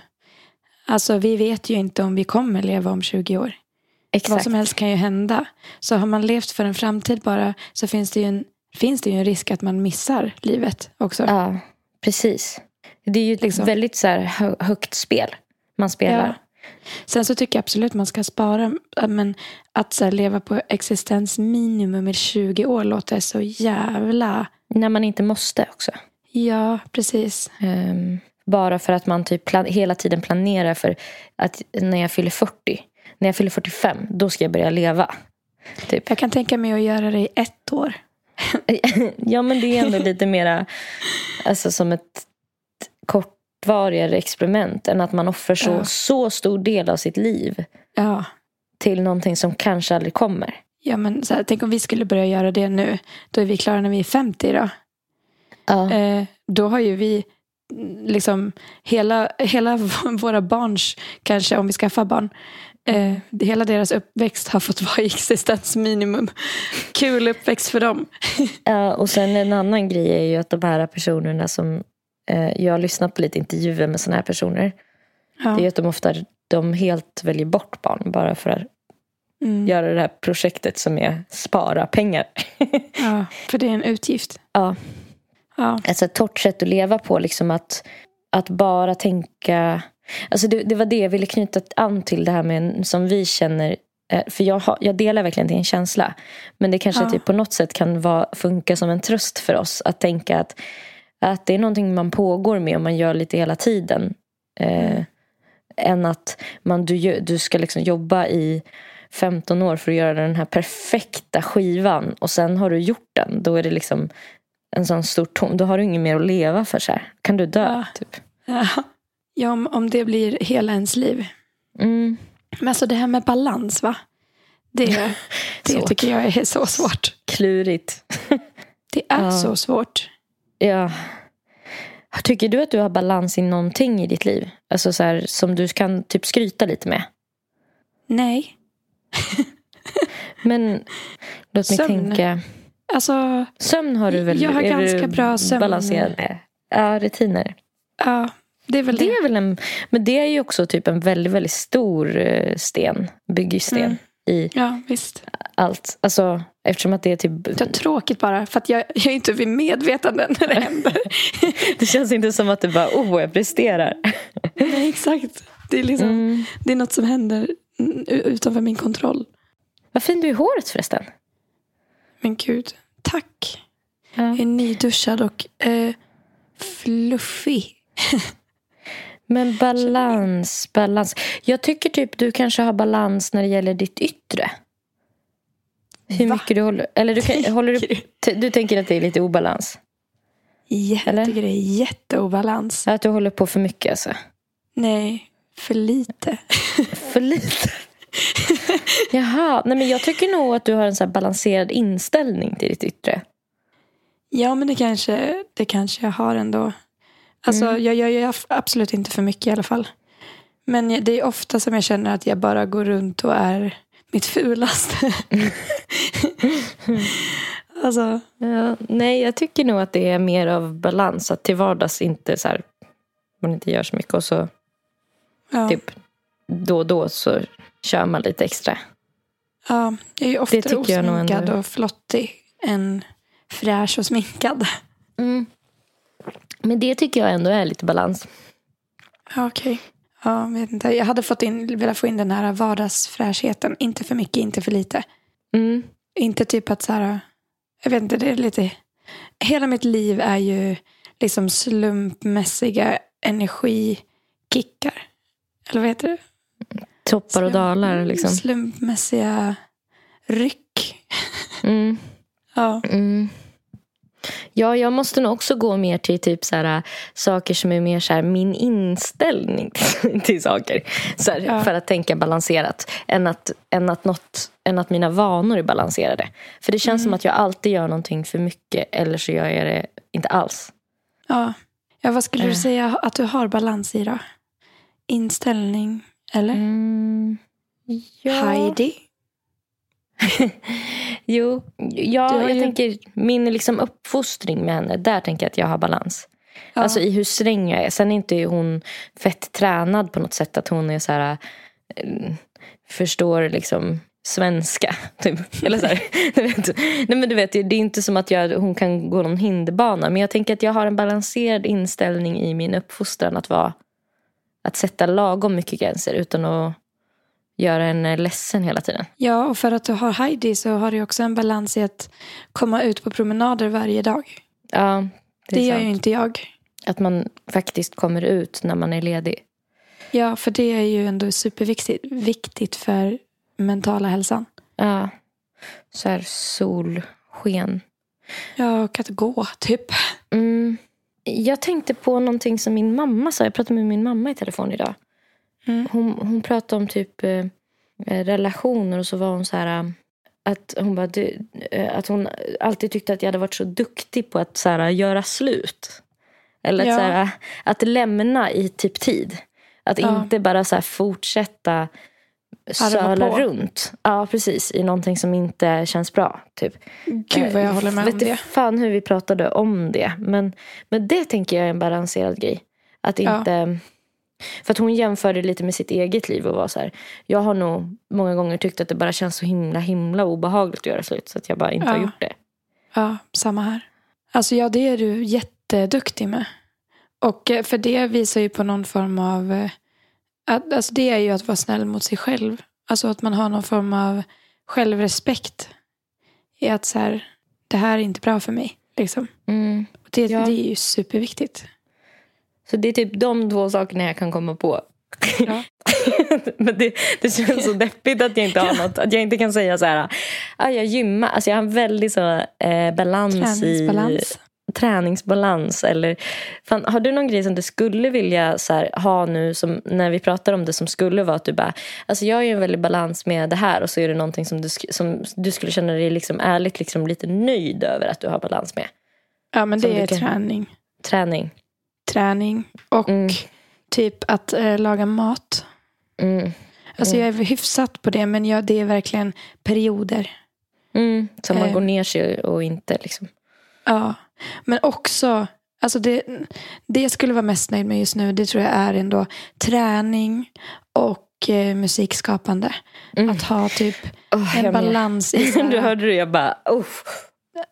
Alltså vi vet ju inte om vi kommer leva om 20 år. Vad Exakt. som helst kan ju hända. Så har man levt för en framtid bara så finns det ju en, finns det ju en risk att man missar livet också. Ja, precis. Det är ju ett Liksom. väldigt så här, hö- högt spel man spelar. Ja. Sen så tycker jag absolut man ska spara. Men att så leva på existensminimum i 20 år låter så jävla... När man inte måste också. Ja, precis. Ehm, bara för att man typ hela tiden planerar för att när jag fyller 40, när jag fyller 45, då ska jag börja leva. Typ. Jag kan tänka mig att göra det i ett år. ja, men det är ändå lite mera alltså, som ett kortvarigare experiment än att man offrar så, Ja. så stor del av sitt liv Ja. till någonting som kanske aldrig kommer. Ja, men här, tänk om vi skulle börja göra det nu. Då är vi klara när vi är 50 då. Ja. Eh, då har ju vi liksom hela, hela våra barns, kanske om vi skaffar barn, eh, hela deras uppväxt har fått vara existensminimum. Kul uppväxt för dem. Ja, och sen en annan grej är ju att de här personerna som eh, jag har lyssnat på lite intervjuer med sådana här personer. Ja. Det är ju att de ofta de helt väljer bort barn bara för att Mm. göra det här projektet som är spara pengar. ja, för det är en utgift. ja, Ja, alltså ett torrt sätt att leva på. Liksom att, att bara tänka... Alltså det, det var det jag ville knyta an till det här med som vi känner. eh, För jag, har, jag delar verkligen din känsla. Men det kanske Ja. typ på något sätt kan vara, funka som en tröst för oss. Att tänka att, att det är någonting man pågår med och man gör lite hela tiden. Eh, än att man, du, du ska liksom jobba i 15 år för att göra den här perfekta skivan. Och sen har du gjort den. Då är det liksom en sån stor tom. Då har du inget mer att leva för. Så här. Kan du dö? Ja. Typ. ja. Ja om, om det blir hela ens liv. Mm. Men alltså det här med balans va? Det, det tycker jag är så svårt. Klurigt. Det är Ja. så svårt. Ja. Tycker du att du har balans i någonting i ditt liv? Alltså så här, som du kan typ skryta lite med? Nej. Men låt mig Sömn. tänka. Alltså, Sömn har du väl? Jag har ganska du bra sömn. Balanserad med? Ja, rutiner. ja, det är väl det. Det är väl en, men det är ju också typ en väldigt, väldigt stor eh, sten, byggsten Mm. i Ja, visst. allt. Alltså, eftersom att det är typ... Det är tråkigt bara, för att jag, jag är inte vid medvetande när det händer. Det känns inte som att du bara, oh, jag presterar. Nej, exakt. Det är, liksom, Mm. det är något som händer utanför min kontroll. Vad fin du är i håret förresten. Men gud, tack. Ja. Jag är nyduschad och eh, fluffig. Men balans, balans. Jag tycker typ du kanske har balans när det gäller ditt yttre. Hur Va? mycket du håller... Eller du, kan, håller du, du tänker att det är lite obalans? Jätte, Eller? Jag tycker det är jätteobalans. Att du håller på för mycket alltså? Nej, för lite. För lite? Jaha, nej men jag tycker nog att du har en så balanserad inställning till ditt yttre. Ja, men det kanske, det kanske jag har ändå. Alltså, Mm. jag gör ju absolut inte för mycket i alla fall. Men det är ofta som jag känner att jag bara går runt och är mitt fulaste. alltså, Ja, nej, jag tycker nog att det är mer av balans. Att till vardags inte så här, man inte gör så mycket och så ja. typ då och då så kör man lite extra. ja, jag är oftare osminkad ändå. och flottig än fräsch och sminkad. Mm. Men det tycker jag ändå är lite balans. Okej. Ja, vet inte. Jag hade fått in, velat få in den här vardagsfräschheten. Inte för mycket, inte för lite. Mm. Inte typ att så här, jag vet inte, det är lite, hela mitt liv är ju liksom slumpmässiga energikickar. Eller vad heter det? Toppar och dalar liksom. Slumpmässiga ryck. Mm. Ja. Mm. Ja, jag måste nog också gå mer till typ så här, saker som är mer så här, min inställning till, till saker. Så här, Ja. För att tänka balanserat. Än att, än, att något, än att mina vanor är balanserade. För det känns som att jag alltid gör någonting för mycket. Eller så gör jag det inte alls. ja. Ja, vad skulle du Eh. säga att du har balans i då? Inställning, eller? Mm. Ja. Heidi? Jo, ja, jag ju- tänker min liksom uppfostring med henne, där tänker jag att jag har balans. Ja. Alltså i hur sträng jag är. Sen är inte hon fett tränad på något sätt. Att hon är så här, eh, förstår liksom svenska. Typ. Eller så här. Nej, men du vet, det är inte som att jag, hon kan gå någon hinderbana. Men jag tänker att jag har en balanserad inställning i min uppfostran. Att, vara, att sätta lagom mycket gränser utan att göra en ledsen hela tiden. Ja, och för att du har Heidi så har du också en balans i att komma ut på promenader varje dag. Ja, Det, det, är gör sant. ju inte jag. Att man faktiskt kommer ut när man är ledig. Ja, för det är ju ändå superviktigt viktigt för mentala hälsan. Ja. Så här solsken. Ja, och att gå, typ. Mm. Jag tänkte på någonting som min mamma sa. Jag pratade med min mamma i telefon idag. Mm. Hon, hon pratade om typ eh, relationer och så var hon så här... eh, Att hon, bara, du, eh, att hon alltid tyckte att jag hade varit så duktig på att så här, göra slut. Eller att, Ja. så här, att lämna i typ tid. Att Ja. inte bara så här, fortsätta söla runt. Ja, precis. I någonting som inte känns bra. Typ. Gud vad jag håller med vet om inte det. fan hur vi pratade om det. Men, men det tänker jag är en balanserad grej. Att Ja. För att hon jämförde lite med sitt eget liv och var så här. Jag har nog många gånger tyckt att det bara känns så himla himla obehagligt att göra slut. Så att jag bara inte har Ja. gjort det. Ja, samma här. Alltså ja, det är du jätteduktig med. Och eh, för det visar ju på någon form av... eh, Att, alltså det är ju att vara snäll mot sig själv. Alltså att man har någon form av självrespekt. I att så här, det här är inte bra för mig. Liksom. Mm. Det, Ja. det är ju superviktigt. Så det är typ de två sakerna jag kan komma på. Ja. Men det, det känns så deppigt att jag inte har något. Att jag inte kan säga så här. Ah, jag gymmar. Alltså jag har en väldigt så, eh, balans i Träningsbalans. träningsbalans. Eller, fan, har du någon grej som du skulle vilja så här, ha nu som, när vi pratar om det som skulle vara att du bara, alltså jag har ju en väldig balans med det här och så är det någonting som du, som du skulle känna dig liksom ärligt liksom lite nöjd över att du har balans med. Ja, men Som det är kan- träning. Träning. Träning och Mm. typ att eh, laga mat. Mm. Alltså Mm. jag är hyfsat på det, men jag, det är verkligen perioder. Mm. Så man Eh. går ner sig och inte liksom. Ja, men också, alltså det, det jag skulle vara mest nöjd med just nu, det tror jag är ändå träning och eh, musikskapande. Mm. Att ha typ Oh, en balans i du hörde det, jag bara, oh.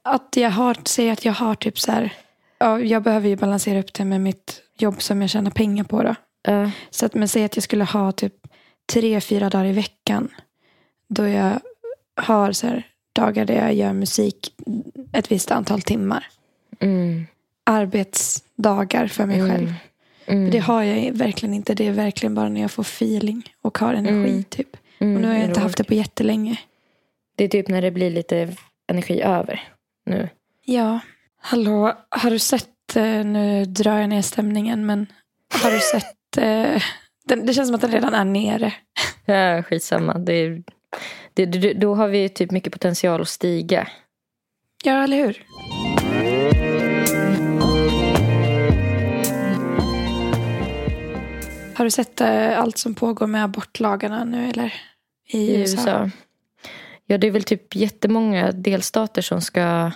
att jag har, säg att jag har typ så här, ja, jag behöver ju balansera upp det med mitt jobb som jag tjänar pengar på då. Uh, Så att, men säg att jag skulle ha typ tre, fyra dagar i veckan. Då jag har så här, dagar där jag gör musik ett visst antal timmar. mm. Arbetsdagar för mig Mm. själv. Mm. För det har jag verkligen inte. Det är verkligen bara när jag får feeling och har energi. Mm. typ. Mm, Och nu har jag inte haft det på jättelänge. Det är typ när det blir lite energi över nu. Ja. Hallå, har du sett, eh, nu drar jag ner stämningen, men har du sett, eh, det känns som att den redan är nere. Ja, skitsamma. Det, det, då har vi typ mycket potential att stiga. Ja, eller hur? Har du sett eh, allt som pågår med abortlagarna nu eller? I, i USA? USA. Ja, det är väl typ jättemånga delstater som ska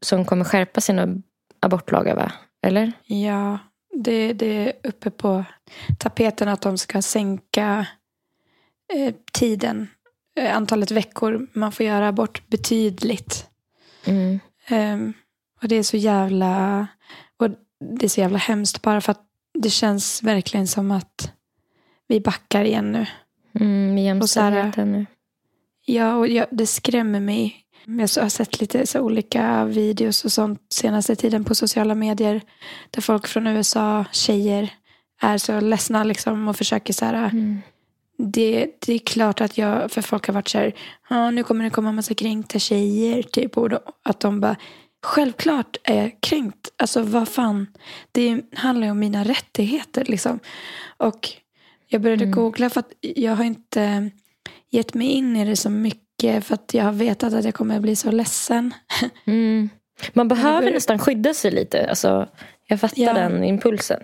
som kommer skärpa sina abortlagar, va? Eller? Ja, det, det är uppe på tapeten att de ska sänka eh, tiden, eh, antalet veckor man får göra abort betydligt. Mm. Ehm, och det är så jävla och det är så jävla hemskt bara för att det känns verkligen som att vi backar igen nu. Mm, med jämställdheten nu. Ja, och jag, det skrämmer mig. Jag har sett lite så olika videos och sånt senaste tiden på sociala medier. Där folk från USA, tjejer, är så ledsna liksom och försöker så här. Mm. Det, det är klart att jag, för folk har varit så här, "Ja, nu kommer det komma en massa kränkta tjejer. Typ, och då, att de bara, självklart är jag kränkt. Alltså vad fan, det handlar ju om mina rättigheter liksom. Och jag började Mm. googla för att jag har inte gett mig in i det så mycket för att jag har vetat att jag kommer bli så ledsen. Mm. Man behöver nästan skydda sig lite. Alltså, jag fattar Ja. den impulsen.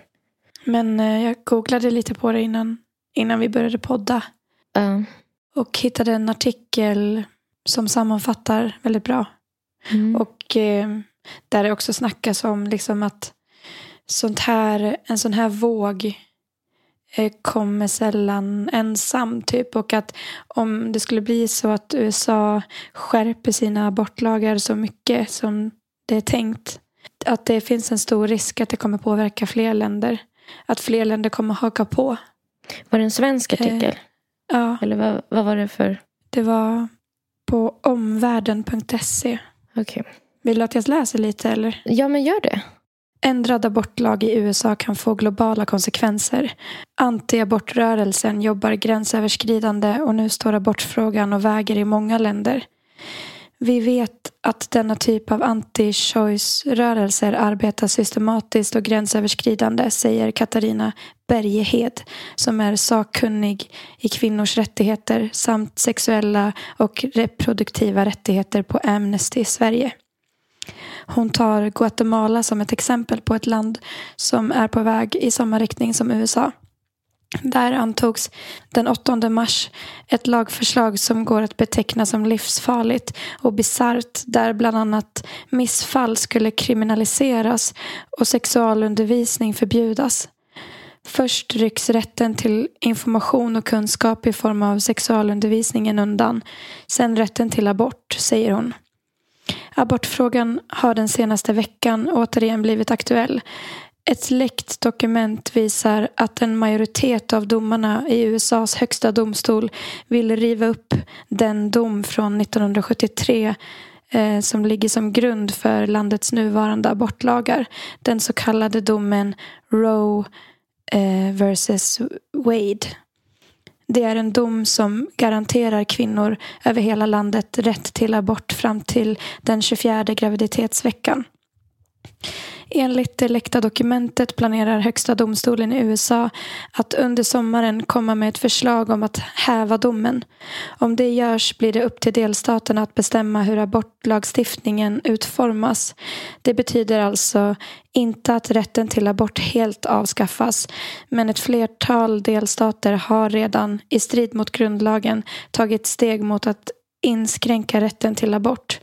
Men eh, jag googlade lite på det innan, innan vi började podda. Ja. Och hittade en artikel som sammanfattar väldigt bra. Mm. Och eh, där det också snackas om liksom att sånt här, en sån här våg eh, kommer sällan ensam. Typ. Och att om det skulle bli så att USA skärper sina abortlagar så mycket som det är tänkt. Att det finns en stor risk att det kommer påverka fler länder. Att fler länder kommer haka på. Var det en svensk artikel? Ja, Eller vad, vad var det för? det var på omvärlden.se. Okej. Vill du att jag läser lite eller? Ja, men gör det. Ändrad abortlag i USA kan få globala konsekvenser. Anti-abortrörelsen jobbar gränsöverskridande och nu står abortfrågan och väger i många länder. Vi vet att denna typ av anti-choice-rörelser arbetar systematiskt och gränsöverskridande, säger Katarina Bergehed, som är sakkunnig i kvinnors rättigheter samt sexuella och reproduktiva rättigheter på Amnesty i Sverige. Hon tar Guatemala som ett exempel på ett land som är på väg i samma riktning som USA. Där antogs den 8 mars ett lagförslag som går att beteckna som livsfarligt och bisarrt där bland annat missfall skulle kriminaliseras och sexualundervisning förbjudas. Först rycks rätten till information och kunskap i form av sexualundervisningen undan. Sen rätten till abort, säger hon. Abortfrågan har den senaste veckan återigen blivit aktuell. Ett läckt dokument visar att en majoritet av domarna i USAs högsta domstol vill riva upp den dom från 1973 eh, som ligger som grund för landets nuvarande abortlagar. Den så kallade domen Roe eh, versus Wade. Det är en dom som garanterar kvinnor över hela landet rätt till abort fram till den 24 graviditetsveckan. Enligt det läckta dokumentet planerar högsta domstolen i USA att under sommaren komma med ett förslag om att häva domen. Om det görs blir det upp till delstaterna att bestämma hur abortlagstiftningen utformas. Det betyder alltså inte att rätten till abort helt avskaffas men ett flertal delstater har redan i strid mot grundlagen tagit steg mot att inskränka rätten till abort.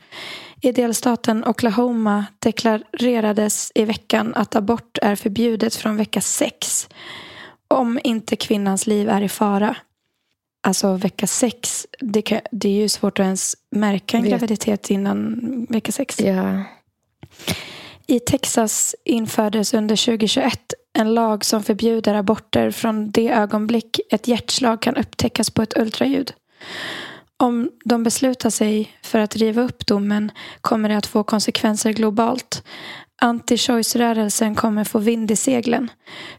I delstaten Oklahoma deklarerades i veckan att abort är förbjudet från vecka 6 om inte kvinnans liv är i fara. Alltså vecka 6, det, kan, det är ju svårt att ens märka en Vet. graviditet innan vecka 6. Ja. I Texas infördes under 2021 en lag som förbjuder aborter från det ögonblick ett hjärtslag kan upptäckas på ett ultraljud. Om de beslutar sig för att riva upp domen kommer det att få konsekvenser globalt. Anti-choice-rörelsen kommer få vind i seglen.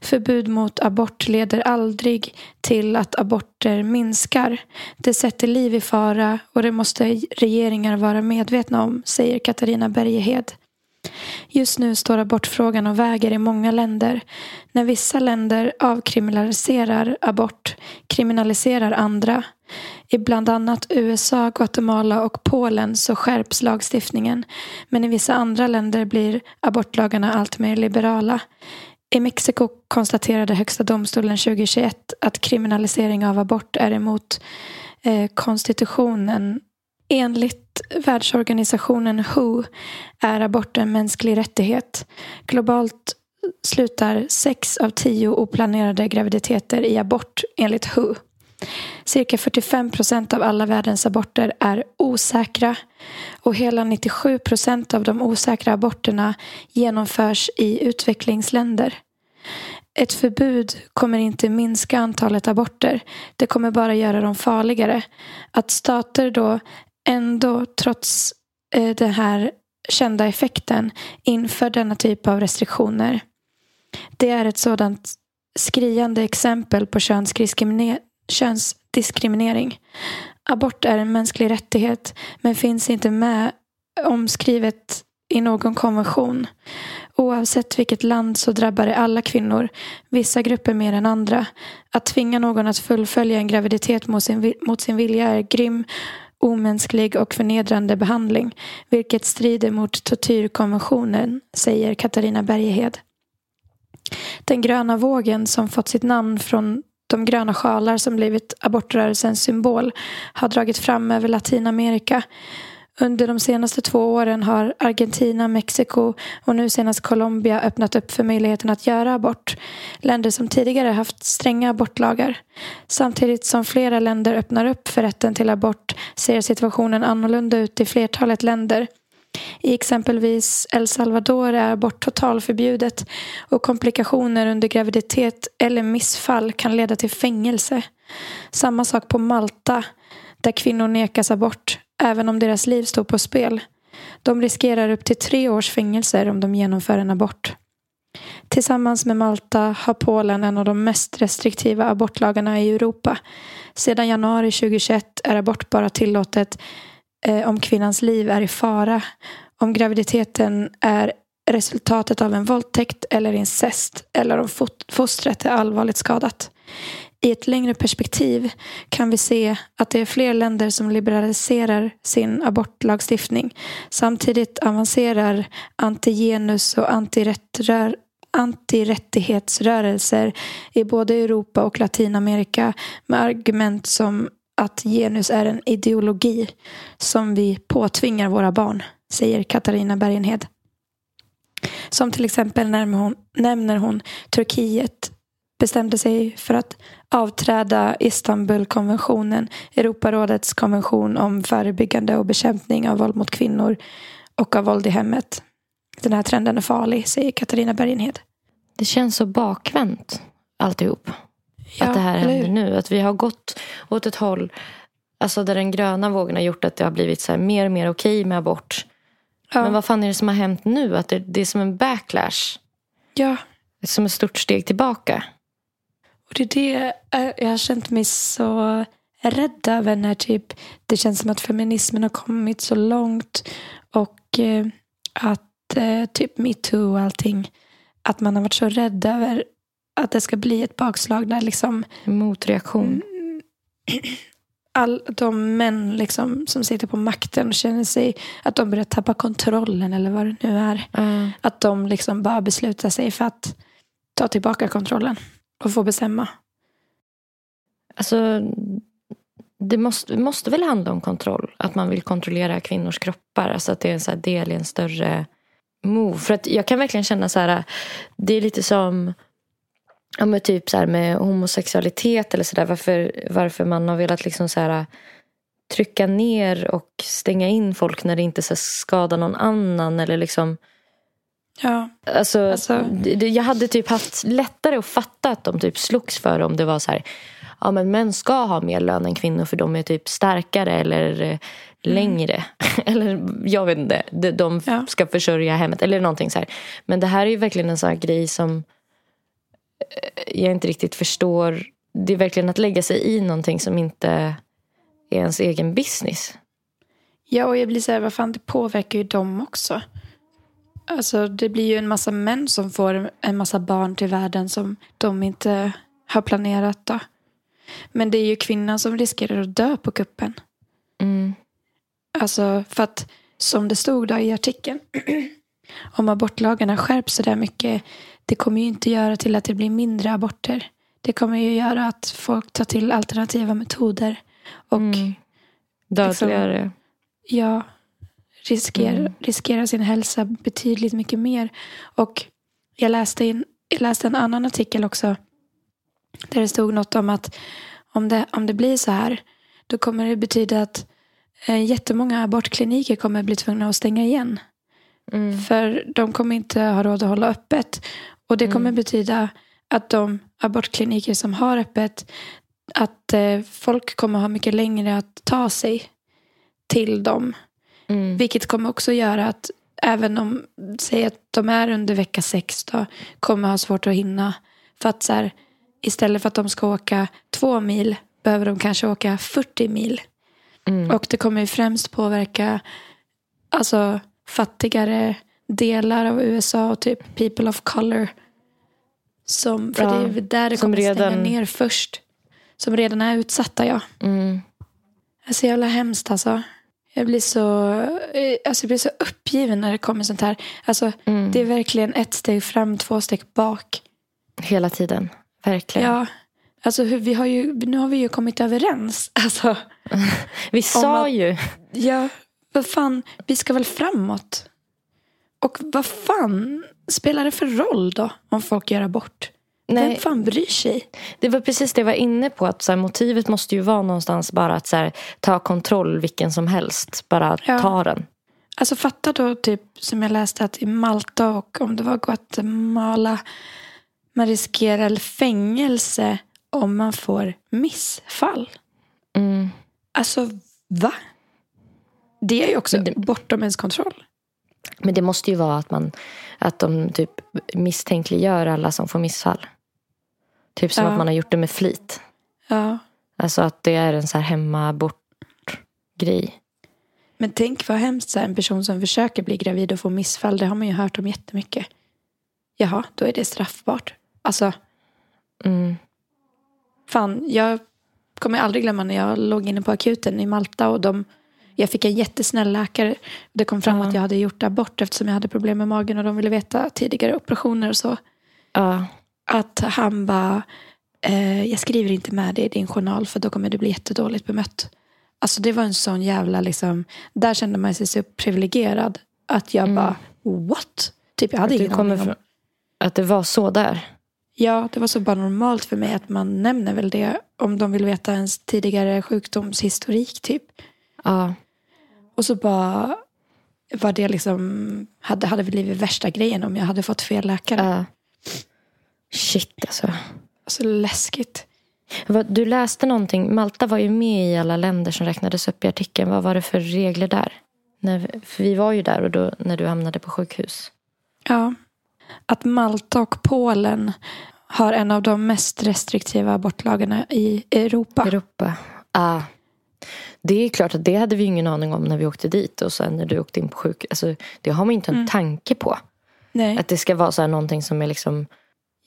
Förbud mot abort leder aldrig till att aborter minskar. Det sätter liv i fara och det måste regeringar vara medvetna om, säger Katarina Bergehed. Just nu står abortfrågan och väger i många länder. När vissa länder avkriminaliserar abort kriminaliserar andra. I bland annat USA, Guatemala och Polen så skärps lagstiftningen. Men i vissa andra länder blir abortlagarna allt mer liberala. I Mexiko konstaterade högsta domstolen 2021 att kriminalisering av abort är emot eh, konstitutionen Enligt världsorganisationen WHO är abort en mänsklig rättighet. Globalt slutar sex av tio oplanerade graviditeter i abort enligt WHO. Cirka 45 procent av alla världens aborter är osäkra och hela 97 procent av de osäkra aborterna genomförs i utvecklingsländer. Ett förbud kommer inte minska antalet aborter. Det kommer bara göra dem farligare. Att stater då ändå trots eh, den här kända effekten inför denna typ av restriktioner. Det är ett sådant skriande exempel på könsdiskriminering könsdiskriminering. Abort är en mänsklig rättighet men finns inte med omskrivet i någon konvention. Oavsett vilket land så drabbar det alla kvinnor, vissa grupper mer än andra. Att tvinga någon att fullfölja en graviditet mot sin, mot sin vilja är grym, omänsklig och förnedrande behandling, vilket strider mot tortyrkonventionen, säger Katarina Bergehed. Den gröna vågen som fått sitt namn från de gröna sjalar som blivit abortrörelsens symbol har dragit fram över Latinamerika. Under de senaste två åren har Argentina, Mexiko och nu senast Colombia öppnat upp för möjligheten att göra abort. Länder som tidigare haft stränga abortlagar. Samtidigt som flera länder öppnar upp för rätten till abort ser situationen annorlunda ut i flertalet länder. I exempelvis El Salvador är abort totalförbjudet och komplikationer under graviditet eller missfall kan leda till fängelse. Samma sak på Malta där kvinnor nekas abort även om deras liv står på spel. De riskerar upp till tre års fängelse om de genomför en abort. Tillsammans med Malta har Polen en av de mest restriktiva abortlagarna i Europa. Sedan januari 2021 är abort bara tillåtet eh, om kvinnans liv är i fara, om graviditeten är resultatet av en våldtäkt eller incest eller om fostret är allvarligt skadat. I ett längre perspektiv kan vi se att det är fler länder som liberaliserar sin abortlagstiftning. Samtidigt avancerar antigenus och antirättrör antirättighetsrörelser i både Europa och Latinamerika med argument som att genus är en ideologi som vi påtvingar våra barn, säger Katarina Bergenhed. Som till exempel nämner hon, nämner hon Turkiet bestämde sig för att avträda Istanbulkonventionen, Europarådets konvention om förebyggande och bekämpning av våld mot kvinnor och av våld i hemmet. Den här trenden är farlig, säger Katarina Bergenhed. Det känns så bakvänt alltihop. Ja, att det här händer nu. Att vi har gått åt ett håll alltså där den gröna vågen har gjort att det har blivit så mer och mer okej med abort. Ja. Men vad fan är det som har hänt nu? Att det, det är som en backlash. Ja. Som ett stort steg tillbaka. Och det är det eh, jag har känt mig så rädd över när typ det känns som att feminismen har kommit så långt och eh, att eh, typ metoo och allting att man har varit så rädd över att det ska bli ett bakslag där liksom motreaktion. All, de män liksom, som sitter på makten och känner sig att de börjar tappa kontrollen eller vad det nu är. Mm. Att de liksom bara beslutar sig för att ta tillbaka kontrollen och få bestämma? Alltså, det måste, måste väl handla om kontroll. Att man vill kontrollera kvinnors kroppar. Alltså att det är en så del i en större move. För att jag kan verkligen känna så här. Det är lite som ja, men typ så med homosexualitet eller sådär. Varför, varför man har velat liksom så här, trycka ner och stänga in folk när det inte så skadar någon annan. Eller liksom Ja. Alltså, alltså. Jag hade typ haft lättare att fatta att de typ slogs för om det var så här. Ja men män ska ha mer lön än kvinnor för de är typ starkare eller eh, mm. längre. eller jag vet inte. De ja. ska försörja hemmet eller någonting så här. Men det här är ju verkligen en sån här grej som jag inte riktigt förstår. Det är verkligen att lägga sig i någonting som inte är ens egen business. Ja, och jag blir så här, vad fan, det påverkar ju dem också. Alltså det blir ju en massa män som får en massa barn till världen som de inte har planerat. Då. Men det är ju kvinnan som riskerar att dö på kuppen. Mm. Alltså för att som det stod då i artikeln. om abortlagarna skärps så där mycket. Det kommer ju inte göra till att det blir mindre aborter. Det kommer ju göra att folk tar till alternativa metoder. Och mm. Dödligare. Liksom, ja riskerar, mm. riskerar sin hälsa betydligt mycket mer. Och jag läste, in, jag läste en annan artikel också där det stod något om att om det, om det blir så här då kommer det betyda att eh, jättemånga abortkliniker kommer bli tvungna att stänga igen. Mm. För de kommer inte ha råd att hålla öppet. Och det kommer mm. betyda att de abortkliniker som har öppet att eh, folk kommer ha mycket längre att ta sig till dem. Mm. Vilket kommer också göra att även om, säg att de är under vecka sex då, kommer ha svårt att hinna. För att så här, istället för att de ska åka två mil behöver de kanske åka 40 mil. Mm. Och det kommer ju främst påverka alltså, fattigare delar av USA och typ people of color. Som, för ja, det är där det kommer redan... stänga ner först. Som redan är utsatta ja. Mm. Det är så jävla hemskt alltså. Jag blir så, eh, alltså jag blir så uppgiven när det kommer sånt här. Alltså, mm. Det är verkligen ett steg fram, två steg bak. Hela tiden. Verkligen. Ja. Alltså, hur, vi har ju, nu har vi ju kommit överens. Alltså, Vi sa att- ju. ja, vad fan, vi ska väl framåt. Och vad fan spelar det för roll då om folk gör abort? Vem Nej, fan bryr sig? det var precis det jag var inne på. Att så här, motivet måste ju vara någonstans bara att så här, ta kontroll vilken som helst. Bara Ja. ta den. Alltså fatta då typ som jag läste att i Malta och om det var Guatemala man riskerar fängelse om man får missfall. Mm. Alltså va? Det är ju också det- bortom ens kontroll. Men det måste ju vara att, man, att de typ misstänkliggör alla som får missfall. Typ som Ja. att man har gjort det med flit. Ja. Alltså att det är en så här hemmabort-grej. Men tänk vad hemskt så här, en person som försöker bli gravid och får missfall. Det har man ju hört om jättemycket. Jaha, då är det straffbart. Alltså, Mm. fan, jag kommer aldrig glömma när jag låg inne på akuten i Malta och de, jag fick en jättesnäll läkare. Det kom fram Ja. att jag hade gjort abort eftersom jag hade problem med magen och de ville veta tidigare operationer och så. Ja. Att han bara, eh, jag skriver inte med det i din journal för då kommer du bli jättedåligt bemött. Alltså det var en sån jävla liksom, där kände man sig så privilegierad. Att jag Mm. bara, what? Typ jag hade Att, ingen aning om. att det var så där. Ja, det var så bara normalt för mig att man nämner väl det om de vill veta ens tidigare sjukdomshistorik typ. Ja. Och så bara var det liksom, hade, hade blivit värsta grejen om jag hade fått fel läkare. Ja. Shit alltså. Alltså läskigt. Du läste någonting. Malta var ju med i alla länder som räknades upp i artikeln. Vad var det för regler där? När, för vi var ju där och då, när du hamnade på sjukhus. Ja. Att Malta och Polen har en av de mest restriktiva abortlagarna i Europa. Europa. Ah. Det är klart att det hade vi ingen aning om när vi åkte dit. Och sen när du åkte in på sjukhus. Alltså, det har man inte en tanke på. Nej. Att det ska vara så här någonting som är liksom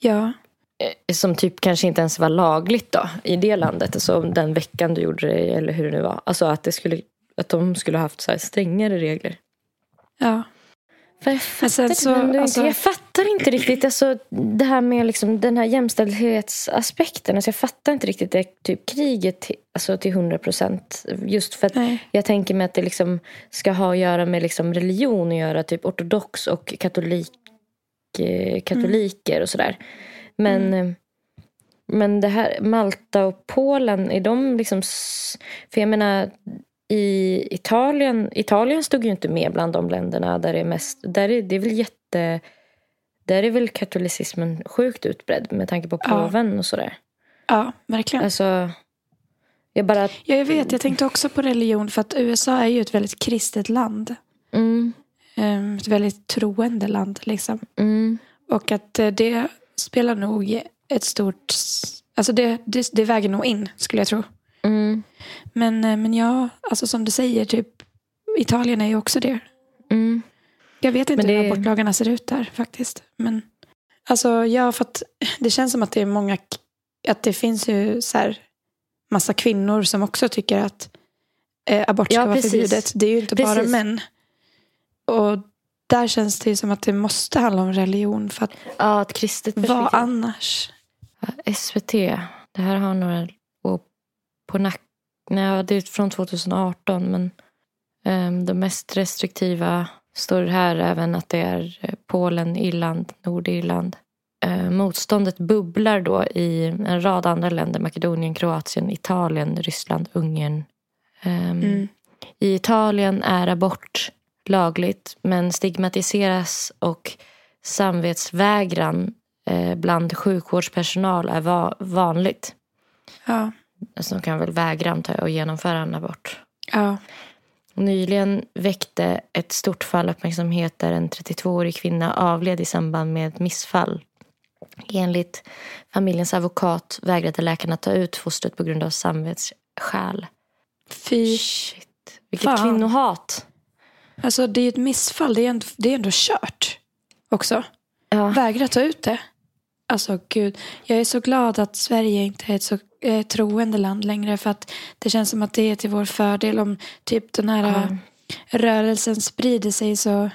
Ja. eh, som typ kanske inte ens var lagligt då i det landet. Alltså den veckan du gjorde det eller hur det nu var. Alltså att, det skulle, att de skulle ha haft så här strängare regler. ja. För jag, Men sen fattar, så, men alltså- jag fattar inte riktigt alltså, det här med liksom, den här jämställdhetsaspekten. Alltså, jag fattar inte riktigt det typ kriget till, alltså, till 100 procent. Just för att Nej. jag tänker mig att det liksom ska ha att göra med liksom religion att göra. Typ ortodox och katolik, eh, katoliker och sådär. Men, eh, men det här Malta och Polen, är de liksom... För jag menar, i Italien, Italien stod ju inte med bland de länderna där det är mest... Där är, det är väl jätte... Där är väl katolicismen sjukt utbredd med tanke på Ja. påven och sådär. Ja, verkligen. Alltså, jag bara... Ja, jag vet. Jag tänkte också på religion för att USA är ju ett väldigt kristet land. Mm, Ehm, Ett väldigt troende land liksom. mm, Och att eh, det spelar nog ett stort... Alltså det, det, det väger nog in skulle jag tro. Mm, Men, eh, men ja, alltså som du säger, typ Italien är ju också det. mm. Jag vet inte det- hur abortlagarna ser ut där faktiskt. Men alltså ja, för att det känns som att det är många, att det finns ju så här massa kvinnor som också tycker att eh, abort ska Ja, vara precis. förbjudet. Det är ju inte bara Precis. män. Och där känns det ju som att det måste handla om religion. För att Ja, ett kristet vad annars? SVT, det här har några på nack... Nej, det är från 2018 men ehm, de mest restriktiva står här även att det är eh, Polen, Irland, Nordirland. Eh, motståndet bubblar då i en rad andra länder. Makedonien, Kroatien, Italien, Ryssland, Ungern. Ehm, Mm. I Italien är abort lagligt men stigmatiseras och samvetsvägran eh, bland sjukvårdspersonal är va- vanligt. Ja, Alltså de kan väl vägra antar jag att genomföra en abort. ja, Nyligen väckte ett stort fall uppmärksamhet där en 32-årig kvinna avled i samband med ett missfall. Enligt familjens advokat vägrade läkarna ta ut fostret på grund av samvetsskäl. fy. Shit, vilket Fan. kvinnohat. Alltså det är ju ett missfall. Det är ändå, det är ändå kört också. Ja. Vägra ta ut det. Alltså gud, jag är så glad att Sverige inte är ett så eh, troende land längre. För att det känns som att det är till vår fördel om typ den här eh, rörelsen sprider sig så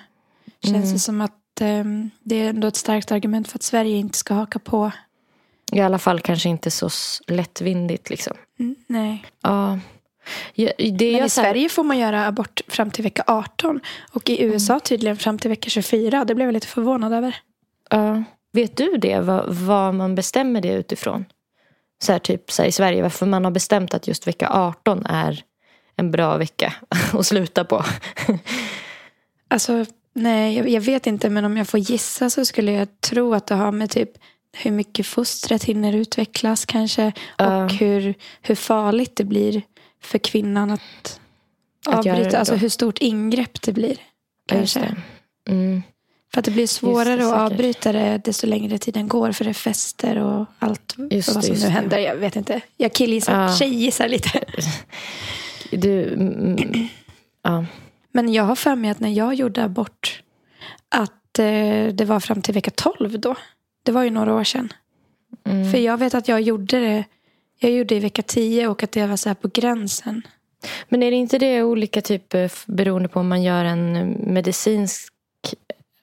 känns Mm. det som att eh, det är ändå ett starkt argument för att Sverige inte ska haka på. I alla fall kanske inte så lättvindigt liksom. Mm, nej. Ja. Ja, Men i här- Sverige får man göra abort fram till vecka 18. Och i USA tydligen fram till vecka 24. Det blev jag lite förvånad över. Ja. Vet du det? Vad, vad man bestämmer det utifrån? Så här, typ så här, i Sverige, varför man har bestämt att just vecka 18 är en bra vecka att sluta på. Alltså, nej, jag, jag vet inte. Men om jag får gissa så skulle jag tro att det har med typ hur mycket fostret hinner utvecklas kanske. Ja. Och hur, hur farligt det blir för kvinnan att, Att avbryta. Alltså hur stort ingrepp det blir. Ja, Kanske. det. Mm. För att det blir svårare det, att avbryta det desto längre tiden går. För det fäster och allt Just vad det, som nu händer. Jag vet inte. Jag killgissar, Ja. tjejgissar lite. Du, mm, ja. Men jag har för mig att när jag gjorde abort att eh, det var fram till vecka 12 då. Det var ju några år sedan. Mm. För jag vet att jag gjorde det jag gjorde det i vecka 10 och att det var så här på gränsen. Men är det inte det olika typer f- beroende på om man gör en medicinsk,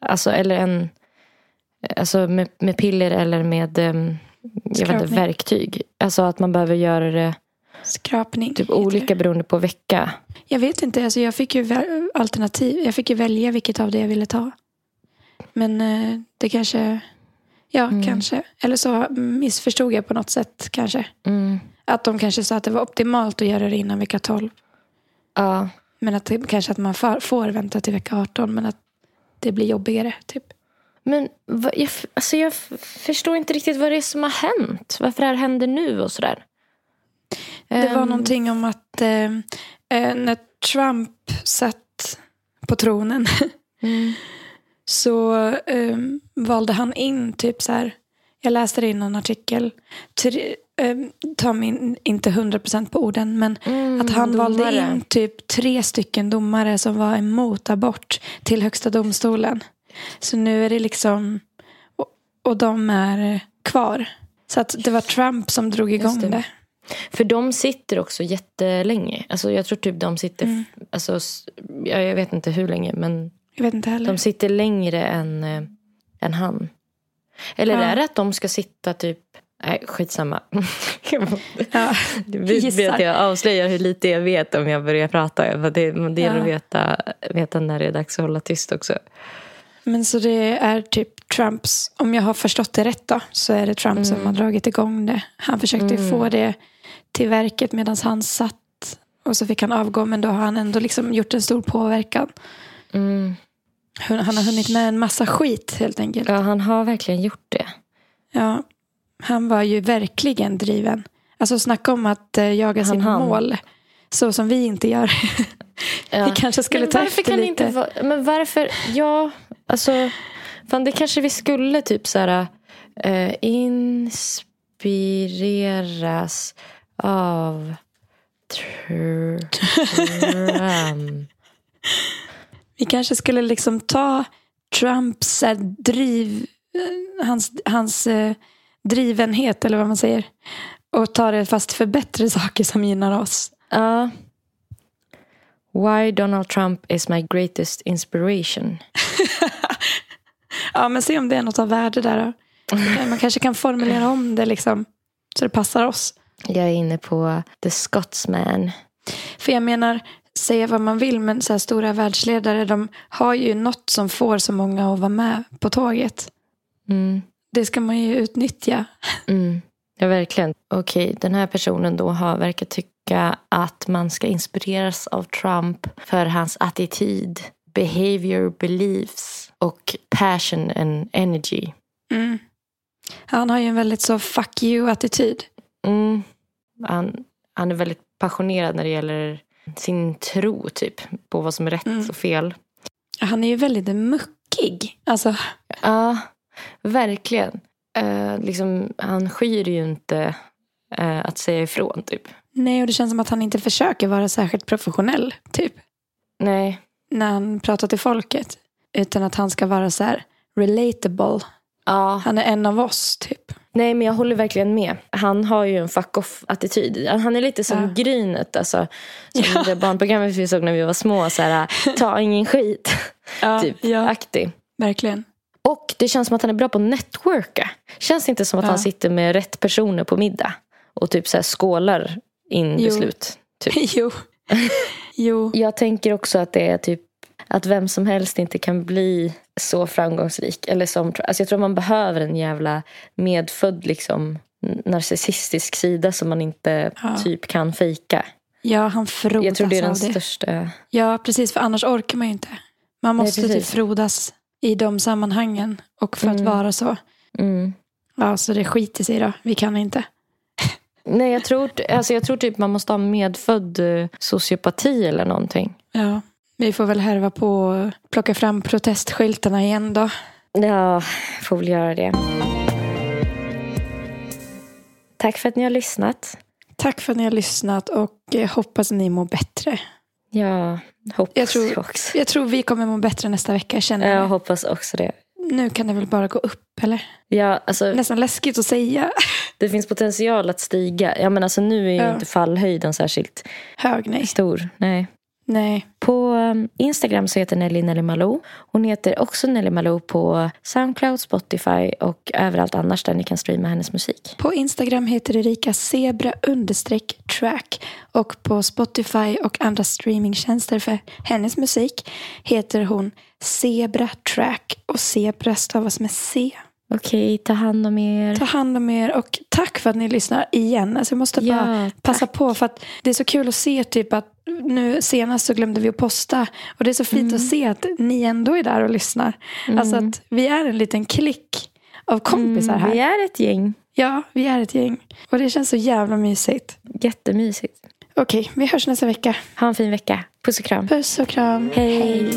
alltså eller en, alltså med, med piller eller med em, jag vet inte, verktyg. Alltså att man behöver göra det Skrapning. typ olika beroende på vecka. Jag vet inte. Alltså jag fick ju alternativ. Jag fick ju välja vilket av det jag ville ta. Men eh, det kanske... Ja, Mm. kanske. Eller så missförstod jag på något sätt kanske. Mm. Att de kanske sa att det var optimalt att göra det innan vecka 12. Ja, Men att det, kanske att man får vänta till vecka 18. Men att det blir jobbigare. Typ. men vad, jag, alltså jag förstår inte riktigt vad det är som har hänt. Varför det här händer nu och sådär. Det var Ehm, någonting om att eh, eh, när Trump satt på tronen Mm. så eh, valde han in typ så här. Jag läste det i någon artikel. Tre, eh, ta mig in- inte 100% på orden men Mm, att han valde domare. in typ tre stycken domare som var emot abort till högsta domstolen. Så nu är det liksom och, och de är kvar. Så att det var Trump som drog igång det. det. För de sitter också jättelänge. Alltså jag tror typ de sitter, Mm. alltså, jag vet inte hur länge, men Jag vet inte heller. de sitter längre än, eh, än han. Eller Ja. är det att de ska sitta typ, nej skitsamma. Ja. Att jag avslöjar hur lite jag vet om jag börjar prata. Det, det gäller Ja. att veta, veta när det är dags att hålla tyst också. Men så det är typ Trumps, om jag har förstått det rätt då, så är det Trump som har dragit igång det. Han försökte ju få det till verket medan han satt och så fick han avgå men då har han ändå liksom gjort en stor påverkan. Mm. Han har hunnit med en massa skit helt enkelt. Ja, han har verkligen gjort det. Ja, han var ju verkligen driven. Alltså snacka om att eh, jaga sina mål. Så som vi inte gör. Ja. Vi kanske skulle men ta varför efter kan lite. inte Men varför? Ja, alltså. Fan, det kanske vi skulle typ så här. Eh, inspireras av Trump. Vi kanske skulle liksom ta Trumps här, driv, eh, hans, hans eh, drivenhet eller vad man säger. Och ta det fast för bättre saker som gynnar oss. Ja. Why Donald Trump is my greatest inspiration. Ja, men se om det är något av värde där. Då. Man kanske kan formulera om det liksom så det passar oss. Jag är inne på The Scotsman. För jag menar, säga vad man vill, men så här stora världsledare de har ju något som får så många att vara med på tåget. Mm. Det ska man ju utnyttja. Mm. Ja, verkligen. Okej, den här personen då har verkar tycka att man ska inspireras av Trump för hans attityd, behavior, beliefs och passion and energy. Mm. Han har ju en väldigt så fuck you-attityd. Mm. Han, han är väldigt passionerad när det gäller sin tro typ på vad som är rätt Mm. och fel. Han är ju väldigt muckig. Alltså, Ja, verkligen. Eh, liksom, han skyr ju inte eh, att säga ifrån typ. nej, och det känns som att han inte försöker vara särskilt professionell, typ. Nej, När han pratar till folket. Utan att han ska vara så här relatable. ja. Han är en av oss, typ. Nej, men jag håller verkligen med. Han har ju en fuck off-attityd. Han är lite som Ja. Grynet. Alltså, som Ja. det barnprogrammet vi såg när vi var små. Så här, ta ingen skit. Ja, typ, ja aktig. verkligen. Och det känns som att han är bra på att networka. Känns det inte som att Ja. han sitter med rätt personer på middag? Och typ så här skålar in Jo. beslut. Typ. jo. jo. Jag tänker också att det är typ att vem som helst inte kan bli så framgångsrik. Eller som, alltså jag tror man behöver en jävla medfödd liksom narcissistisk sida som man inte Ja. typ kan fejka. Ja, han frodas Jag tror det är den största. Ja, precis. För annars orkar man ju inte. Man Nej, måste typ precis. frodas i de sammanhangen. Och för att Mm. vara så. Mm. Ja, så det skiter sig då. Vi kan inte. Nej, jag tror, alltså jag tror typ man måste ha medfödd eh, sociopati eller någonting. Ja, vi får väl härva på och plocka fram protestskyltarna igen då. Ja, får väl göra det. Tack för att ni har lyssnat. Tack för att ni har lyssnat och eh, hoppas ni mår bättre. Ja, hoppas Jag tror- också. Jag tror vi kommer må bättre nästa vecka, känner Jag jag. hoppas också det. Nu kan det väl bara gå upp, eller? Ja, alltså, Nästan läskigt att säga. det finns potential att stiga. Ja, men alltså, nu är ju Ja. inte fallhöjden särskilt Hög nej. stor. Nej. Nej. På ehm, Instagram så heter Nelly Nelly Malou. Hon heter också Nelly Malou på Soundcloud, Spotify och överallt annars där ni kan streama hennes musik. På Instagram heter Erika zebra understreck track. Och på Spotify och andra streamingtjänster för hennes musik heter hon Zebra track. Och zebra stavas med C. Okej, ta hand om er. Ta hand om er och tack för att ni lyssnar igen. Alltså jag måste bara Ja, passa på för att det är så kul att se typ att nu senast så glömde vi att posta och det är så fint att se att ni ändå är där och lyssnar. Alltså att vi är en liten klick av kompisar Mm, vi här. är ett gäng. Ja, vi är ett gäng och det känns så jävla mysigt. Jättemysigt. Okej, vi hörs nästa vecka. Ha en fin vecka. Puss och kram. Puss och kram. Hej.